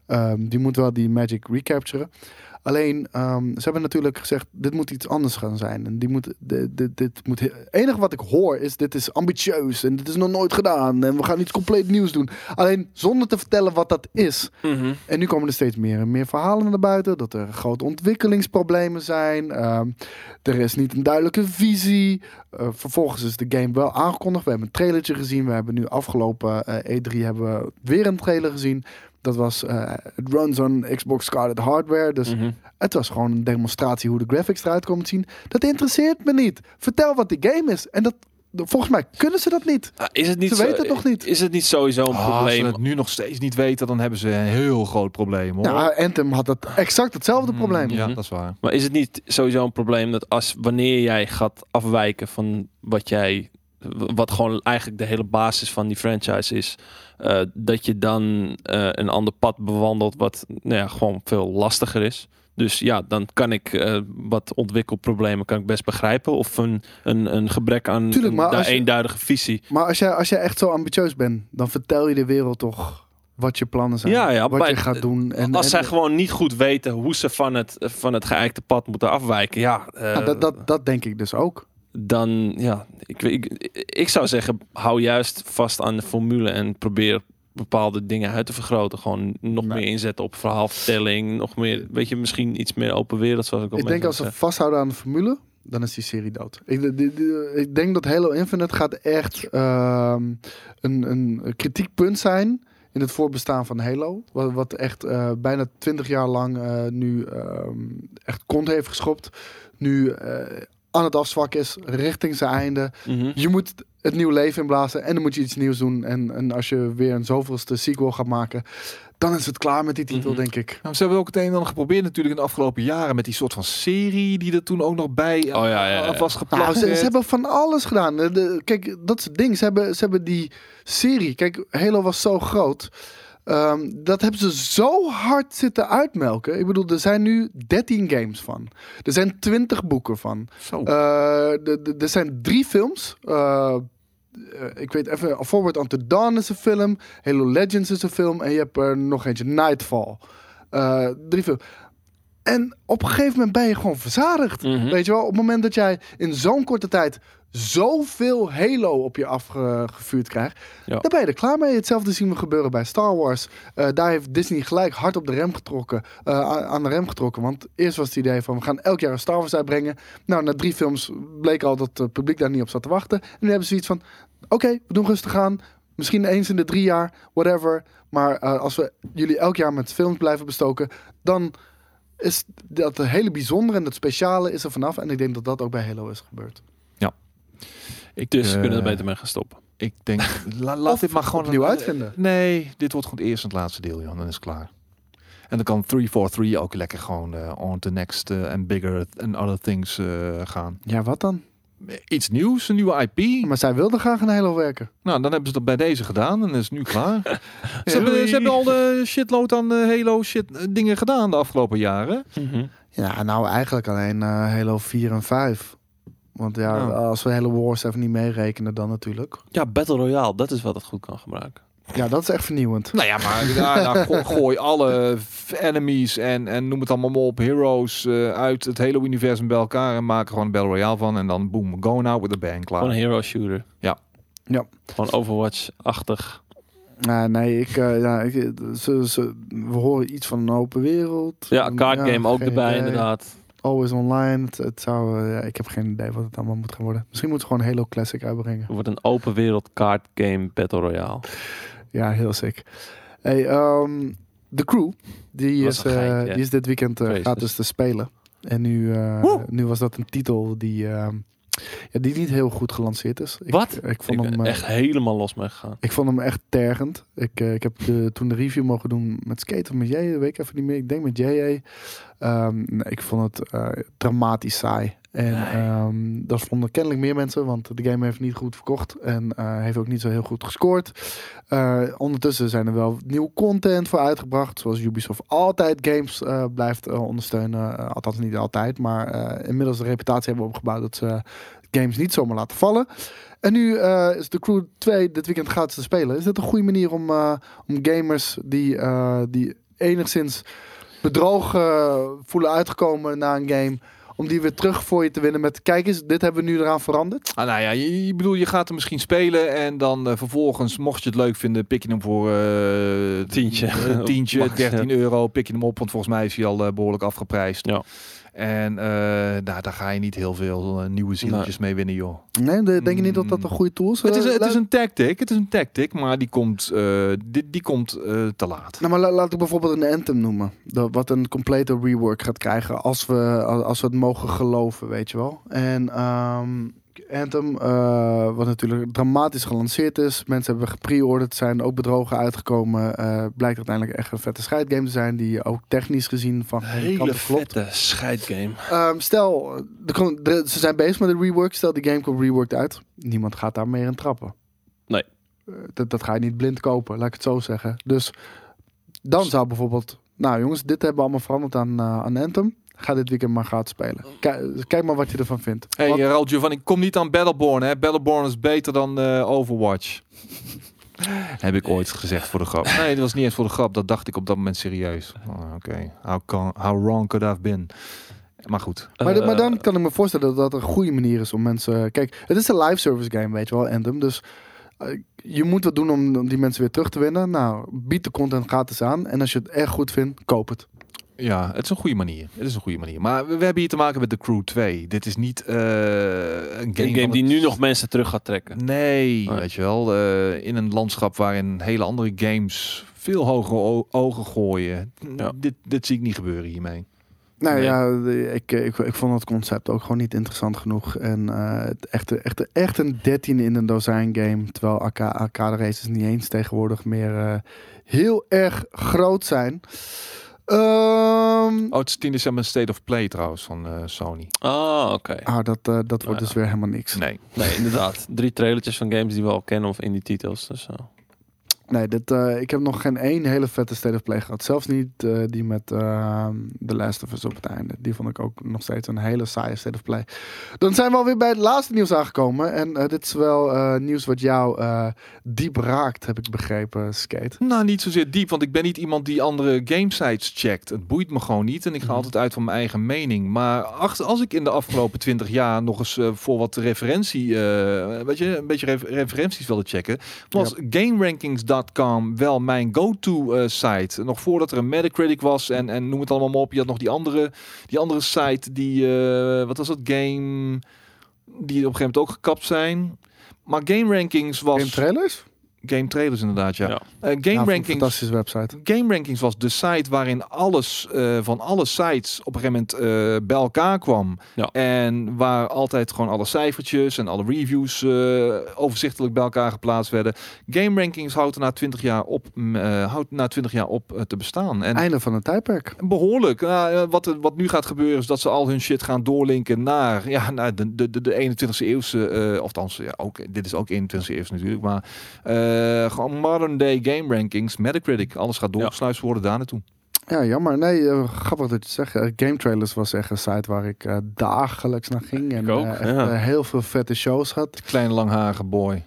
Ehm, die moet wel die Magic recapturen. Alleen, ehm, ze hebben natuurlijk gezegd, dit moet iets anders gaan zijn. En die moet, dit, dit, dit moet, het enige wat ik hoor is, dit is ambitieus en dit is nog nooit gedaan. En we gaan iets compleet nieuws doen. Alleen zonder te vertellen wat dat is. Mhm. En nu komen er steeds meer en meer verhalen naar buiten. Dat er grote ontwikkelingsproblemen zijn. Ehm, er is niet een duidelijke visie. Eh, vervolgens is de game wel aangekondigd. We hebben een trailertje gezien. We hebben nu afgelopen eh, E3 hebben we weer een trailer gezien. Dat was, eh, het runs on Xbox Scarlet hardware. Dus Mhm. het was gewoon een demonstratie hoe de graphics eruit komen te zien. Dat interesseert me niet. Vertel wat die game is. En dat, volgens mij kunnen ze dat niet. Ah, Is het niet Ze zo- weten het nog niet. Is het niet sowieso een Ah, als ze probleem? het nu nog steeds niet weten, dan hebben ze een heel groot probleem hoor. Ja, Anthem had dat exact hetzelfde Mm, probleem. Ja, Mhm. dat is waar. Maar is het niet sowieso een probleem dat als wanneer jij gaat afwijken van wat jij, wat gewoon eigenlijk de hele basis van die franchise is, eh, dat je dan eh, een ander pad bewandelt wat nou ja, gewoon veel lastiger is. Dus ja, dan kan ik eh, wat ontwikkelproblemen kan ik best begrijpen. Of een, een, een gebrek aan Tuurlijk, een je- eenduidige visie. Maar als jij, als jij echt zo ambitieus bent, dan vertel je de wereld toch wat je plannen zijn. Ja, ja, wat je gaat doen. En, Als en- zij gewoon niet goed weten hoe ze van het, van het geëikte pad moeten afwijken, ja, Ja, dat, dat, dat denk ik dus ook. Dan ja, ik, ik, ik zou zeggen, hou juist vast aan de formule en probeer bepaalde dingen uit te vergroten. Gewoon nog Nee. meer inzetten op verhaalvertelling, nog meer, weet je, misschien iets meer open wereld, zoals ik al Ik denk als ze vasthouden aan de formule, dan is die serie dood. Ik, ik denk dat Halo Infinite gaat echt ehm, een, een kritiekpunt zijn in het voorbestaan van Halo. Wat, wat echt eh, bijna twintig jaar lang eh, nu ehm, echt kont heeft geschopt. Nu eh, aan het afzwakken is richting zijn einde. Mhm. Je moet het nieuw leven inblazen en dan moet je iets nieuws doen. En, en als je weer een zoveelste sequel gaat maken, dan is het klaar met die titel, Mhm. denk ik. Nou, ze hebben ook het een en ander geprobeerd natuurlijk in de afgelopen jaren met die soort van serie die er toen ook nog bij Oh, ja, ja, was Nou, geplakt. ze, ze hebben van alles gedaan. De- de- kijk, dat is het ding. Ze hebben, ze hebben die serie. Kijk, Halo was zo groot. Ehm, dat hebben ze zo hard zitten uitmelken. Ik bedoel, er zijn nu 13 games van. Er zijn 20 boeken van. Zo. Eh, er zijn drie films. Eh, eh, ik weet even, Forward Unto Dawn is een film. Halo Legends is een film. En je hebt er nog eentje, Nightfall. Drie films. En op een gegeven moment ben je gewoon verzadigd. Mhm. Weet je wel, op het moment dat jij in zo'n korte tijd zoveel Halo op je afgevuurd krijgt, Ja. dan ben je er klaar mee. Hetzelfde zien we gebeuren bij Star Wars. Eh, daar heeft Disney gelijk hard op de rem getrokken, eh, aan- de rem getrokken. Want eerst was het idee van we gaan elk jaar een Star Wars uitbrengen. Nou, na drie films bleek al dat het publiek daar niet op zat te wachten. En nu hebben ze iets van, oké, we doen rustig aan. Misschien eens in de drie jaar, whatever. Maar eh, als we jullie elk jaar met films blijven bestoken, dan is dat het hele bijzondere en het speciale is er vanaf. En ik denk dat dat ook bij Halo is gebeurd. Ik, Dus ze eh, kunnen er beter mee gaan stoppen. Ik denk, la- laat Of dit maar gewoon opnieuw uitvinden. Nee, dit wordt gewoon het eerste en het laatste deel, Jan. Dan is het klaar. En dan kan 343 ook lekker gewoon eh, on to next eh, and bigger and other things eh, gaan. Ja, wat dan? Iets nieuws, een nieuwe IP. Maar zij wilde graag een Halo werken. Nou, dan hebben ze dat bij deze gedaan en is het nu klaar. ze, hebben, ze hebben al de shitload aan eh, Halo shit eh, dingen gedaan de afgelopen jaren. Mhm. Ja, nou eigenlijk alleen eh, Halo 4 en 5. Want ja, Oh. als we Halo Wars even niet meerekenen dan natuurlijk. Ja, Battle Royale, dat is wat het goed kan gebruiken. Ja, dat is echt vernieuwend. Nou ja, maar daar, daar go- gooi alle enemies en, en noem het allemaal maar op, heroes eh, uit het hele universum bij elkaar en maken gewoon een Battle Royale van. En dan boom, go now with the bang, klaar. Gewoon een hero shooter. Ja. Ja. Gewoon Overwatch-achtig. Nou, nee, ik, eh, ja, ik, ze, ze, we horen iets van een open wereld. Ja, card game ook erbij idee. inderdaad. Always online. Het, het zou, eh, ja, ik heb geen idee wat het allemaal moet gaan worden. Misschien moeten we gewoon Halo Classic uitbrengen. Het wordt een open wereld card game Battle Royale. Ja, heel sick. Hey, ehm, de crew, die is, eh, die is dit weekend eh, gratis te spelen. En nu, nu was dat een titel die, ehm, ja, die niet heel goed gelanceerd is. Ik, Wat? Ik vond, Ik hem, ben eh, echt helemaal los mee gegaan. ik vond hem echt tergend. Ik, eh, ik heb de, toen de review mogen doen met Skate of met J, dat weet ik even niet meer. Ik denk met JJ. Ehm, nee, ik vond het eh, dramatisch saai. En ehm, dat vonden kennelijk meer mensen, want de game heeft niet goed verkocht en eh, heeft ook niet zo heel goed gescoord. Eh, ondertussen zijn er wel nieuw content voor uitgebracht, zoals Ubisoft altijd games eh, blijft ondersteunen. Althans niet altijd, maar inmiddels de reputatie hebben opgebouwd dat ze games niet zomaar laten vallen. En nu is de Crew 2 dit weekend gratis te spelen. Is dit een goede manier om, om gamers die, die enigszins bedrogen voelen uitgekomen na een game, om die weer terug voor je te winnen met kijk eens, dit hebben we nu eraan veranderd. Ah, nou ja, je, je bedoel, je gaat hem misschien spelen en dan eh, vervolgens, mocht je het leuk vinden, pik je hem voor eh Tientje. eh, tientje, Max, 13 euro, pik je hem op, want volgens mij is hij al eh, behoorlijk afgeprijsd. Ja. En eh, nou, daar ga je niet heel veel eh, nieuwe zieletjes mee winnen, joh. Nee, de- denk je niet dat dat een goede tool is? Het is, Eh, het is een tactic, het is een tactic, maar die komt, die, die komt te laat. Nou, maar la- laat ik bijvoorbeeld een Anthem noemen. Dat, wat een complete rework gaat krijgen als we, als we het mogen geloven, weet je wel. En ehm, Anthem, eh, wat natuurlijk dramatisch gelanceerd is. Mensen hebben gepreorderd, zijn ook bedrogen uitgekomen. eh, blijkt uiteindelijk echt een vette scheidgame te zijn. Die ook technisch gezien van Hele kanten klopt. vette scheidgame. Ehm, stel, de, ze zijn bezig met de rework. Stel, die game komt reworked uit. Niemand gaat daar meer in trappen. Nee. Eh, dat, dat ga je niet blind kopen, laat ik het zo zeggen. Dus dan zou bijvoorbeeld... Nou jongens, dit hebben we allemaal veranderd aan, aan Anthem. Ga dit weekend maar gratis spelen. Kijk, kijk maar wat je ervan vindt. Hey, Want- eh, Raoul Giovanni, kom niet aan Battleborn, hè. Battleborn is beter dan eh, Overwatch. Heb ik ooit gezegd voor de grap. Nee, dat was niet eens voor de grap. Dat dacht ik op dat moment serieus. Oh, Oké, how, can- how wrong could I have been? Maar goed. maar, maar Eh, dan kan ik me voorstellen dat dat een goede manier is om mensen... Kijk, het is een live service game, weet je wel, Anthem. Dus eh, je moet wat doen om, om die mensen weer terug te winnen. Nou, bied de content gratis aan. En als je het echt goed vindt, koop het. Ja, het is een goede manier. Het is een goede manier. Maar we, we hebben hier te maken met The Crew 2. Dit is niet eh, een game, Een game van die het- nu nog mensen terug gaat trekken. Nee, Nee. weet je wel. eh, in een landschap waarin hele andere games veel hogere ogen gooien. Ja. Dit, dit zie ik niet gebeuren hiermee. Nou Nee. ja, de- ik, ik, ik vond het concept ook gewoon niet interessant genoeg. En eh, het echte, echte, echt een 13 in een dozijn game. Terwijl arca- arcade races niet eens tegenwoordig meer eh, heel erg groot zijn. Ehm, Oh, het is 10 december State of Play trouwens van eh, Sony. Ah, oké. ah, dat, eh, dat wordt Ja. dus weer helemaal niks. Nee. Nee, inderdaad. Drie trailertjes van games die we al kennen of in die titels. Dus, eh. Nee, dit, eh, ik heb nog geen één hele vette State of Play gehad. Zelfs niet eh, die met ehm The Last of Us op het einde. Die vond ik ook nog steeds een hele saaie State of Play. Dan zijn we alweer bij het laatste nieuws aangekomen. En eh, dit is wel nieuws wat jou diep raakt, heb ik begrepen, Skate. Nou, niet zozeer diep, want ik ben niet iemand die andere gamesites checkt. Het boeit me gewoon niet en ik ga Mhm. altijd uit van mijn eigen mening. Maar ach- als ik in de afgelopen 20 jaar nog eens voor wat referentie, weet je, een beetje ref- referenties wilde checken, was Wel mijn go-to eh, site. Nog voordat er een Metacritic was en, en noem het allemaal maar op. Je had nog die andere, die andere site die, eh, wat was dat, Game, die op een gegeven moment ook gekapt zijn. Maar GameRankings was... Game trailers? Game trailers inderdaad, ja. Ja. Eh, Game Ja, Rankings. Fantastische website. Game Rankings was de site waarin alles eh, van alle sites op een gegeven moment eh, bij elkaar kwam. Ja. En waar altijd gewoon alle cijfertjes en alle reviews eh, overzichtelijk bij elkaar geplaatst werden. Game Rankings houdt na 20 jaar op, houdt na 20 jaar op te bestaan. En Einde van het tijdperk. Behoorlijk. Nou, wat, er- wat nu gaat gebeuren is dat ze al hun shit gaan doorlinken naar, ja, naar de, de, de, de 21ste eeuwse, eh of althans, ja, ook, dit is ook 21ste eeuwse natuurlijk, maar eh, gewoon modern day game rankings, Metacritic, alles gaat doorgesluist worden daar naartoe. Ja, jammer. Nee, eh, grappig dat je het zegt. Eh, Game Trailers was echt een site waar ik eh, dagelijks naar ging. En ook, eh, echt, ja. eh, heel veel vette shows had. Kleine langharige boy,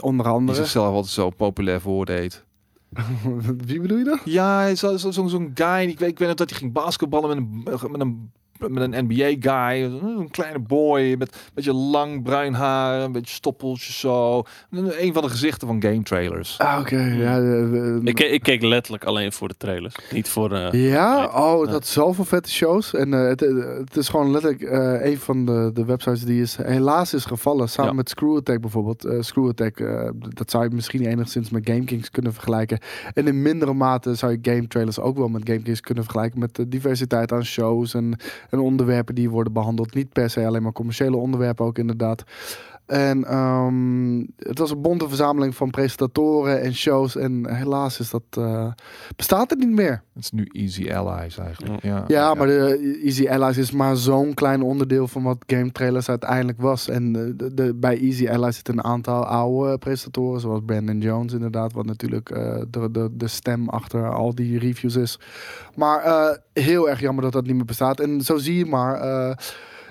Onder die andere. zichzelf altijd zo populair voordeed. Wie bedoel je dan? Ja, hij is zo- zo- zo'n zo'n guy, ik weet, ik weet nog dat hij ging basketballen met een, met een met een NBA-guy, een kleine boy met een beetje lang bruin haar, een beetje stoppeltjes zo. Een van de gezichten van game trailers. Ah, oké. Ja, eh, Ik, ik keek letterlijk alleen voor de trailers. Niet voor... eh, Ja, Nee. oh, dat zoveel vette shows. En eh, het, eh, het is gewoon letterlijk eh, een van de, de websites die is helaas is gevallen. Samen Ja. met Screw Attack bijvoorbeeld. Eh, Screw Attack, eh, dat zou je misschien enigszins met GameKings kunnen vergelijken. En in mindere mate zou je game trailers ook wel met GameKings kunnen vergelijken. Met de diversiteit aan shows en, en onderwerpen die worden behandeld. Niet per se alleen maar commerciële onderwerpen ook inderdaad. En ehm, het was een bonte verzameling van presentatoren en shows. En helaas is dat, eh, bestaat het niet meer. Het is nu Easy Allies eigenlijk. Ja, Ja, maar de Easy Allies is maar zo'n klein onderdeel van wat game trailers uiteindelijk was. En eh, de, de, bij Easy Allies zitten een aantal oude presentatoren, zoals Brandon Jones inderdaad, wat natuurlijk eh, de, de, de stem achter al die reviews is. Maar eh, heel erg jammer dat dat niet meer bestaat. En zo zie je maar.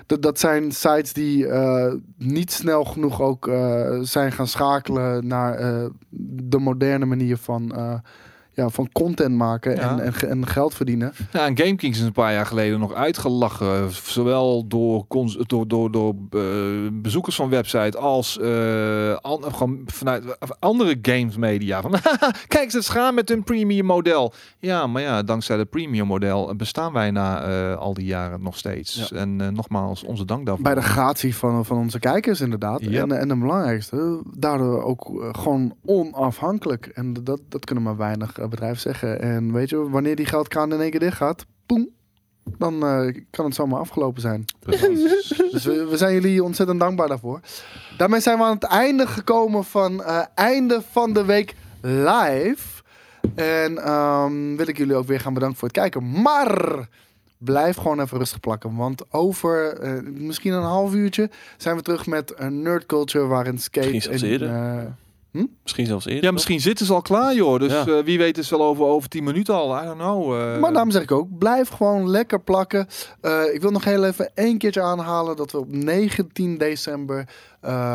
Dat, dat zijn sites die eh, niet snel genoeg ook eh, zijn gaan schakelen naar eh, de moderne manier van, ja, van content maken Ja. en, en, ge- en geld verdienen. Ja, en GameKings is een paar jaar geleden nog uitgelachen. Zowel door, cons- door, door, door eh, bezoekers van website als eh, an- gewoon vanuit andere games media. Van, kijk, ze gaan met hun premium model. Ja, maar ja, dankzij het premium model bestaan wij na eh, al die jaren nog steeds. Ja. En eh, nogmaals, onze dank daarvoor. Bij de gratie van, van onze kijkers inderdaad. Ja. En, en de belangrijkste, daardoor ook eh, gewoon onafhankelijk. En dat, dat kunnen maar weinig eh, bedrijven zeggen. En weet je, wanneer die geldkraan in één keer dicht gaat, poem, dan eh, kan het zomaar afgelopen zijn. Dus we, we zijn jullie ontzettend dankbaar daarvoor. Daarmee zijn we aan het einde gekomen van eh, einde van de week live. En ehm, wil ik jullie ook weer gaan bedanken voor het kijken. Maar blijf gewoon even rustig plakken. Want over eh, misschien een half uurtje zijn we terug met een nerd culture waarin skate Misschien zelfs en, eerder. Eh, Misschien zelfs eerder. ja, misschien zitten ze al klaar, joh. Dus Ja. eh, wie weet is wel over, over 10 minuten al. I don't know. eh. Maar daarom zeg ik ook, blijf gewoon lekker plakken. Eh, ik wil nog heel even één keertje aanhalen dat we op 19 december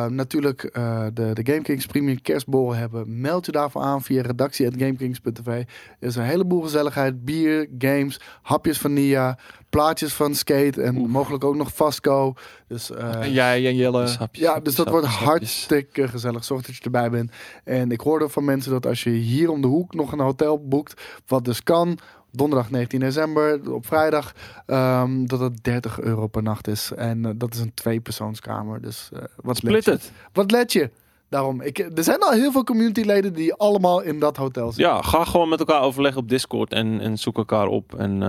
natuurlijk eh, de, de GameKings Premium Kerstbol hebben. Meld je daarvoor aan via redactie.gamekings.tv. Er is een heleboel gezelligheid, bier, games, hapjes van Nia, plaatjes van Skate en mogelijk ook nog Vasco. Dus eh, En jij en Jelle. Sapjes, ja, dus dat wordt hartstikke gezellig. Zorg dat je erbij bent. En ik hoorde van mensen dat als je hier om de hoek nog een hotel boekt, wat dus kan, donderdag 19 december, op vrijdag, um, dat het 30 euro per nacht is. En eh, dat is een tweepersoonskamer. Dus eh, wat Split? Het. Wat let je? Daarom, ik, eh, er zijn al heel veel communityleden die allemaal in dat hotel zitten. Ja, ga gewoon met elkaar overleggen op Discord en, en zoek elkaar op. En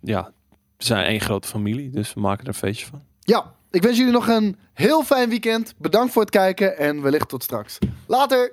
ja, we zijn één grote familie, dus we maken er een feestje van. Ja, ik wens jullie nog een heel fijn weekend. Bedankt voor het kijken en wellicht tot straks. Later!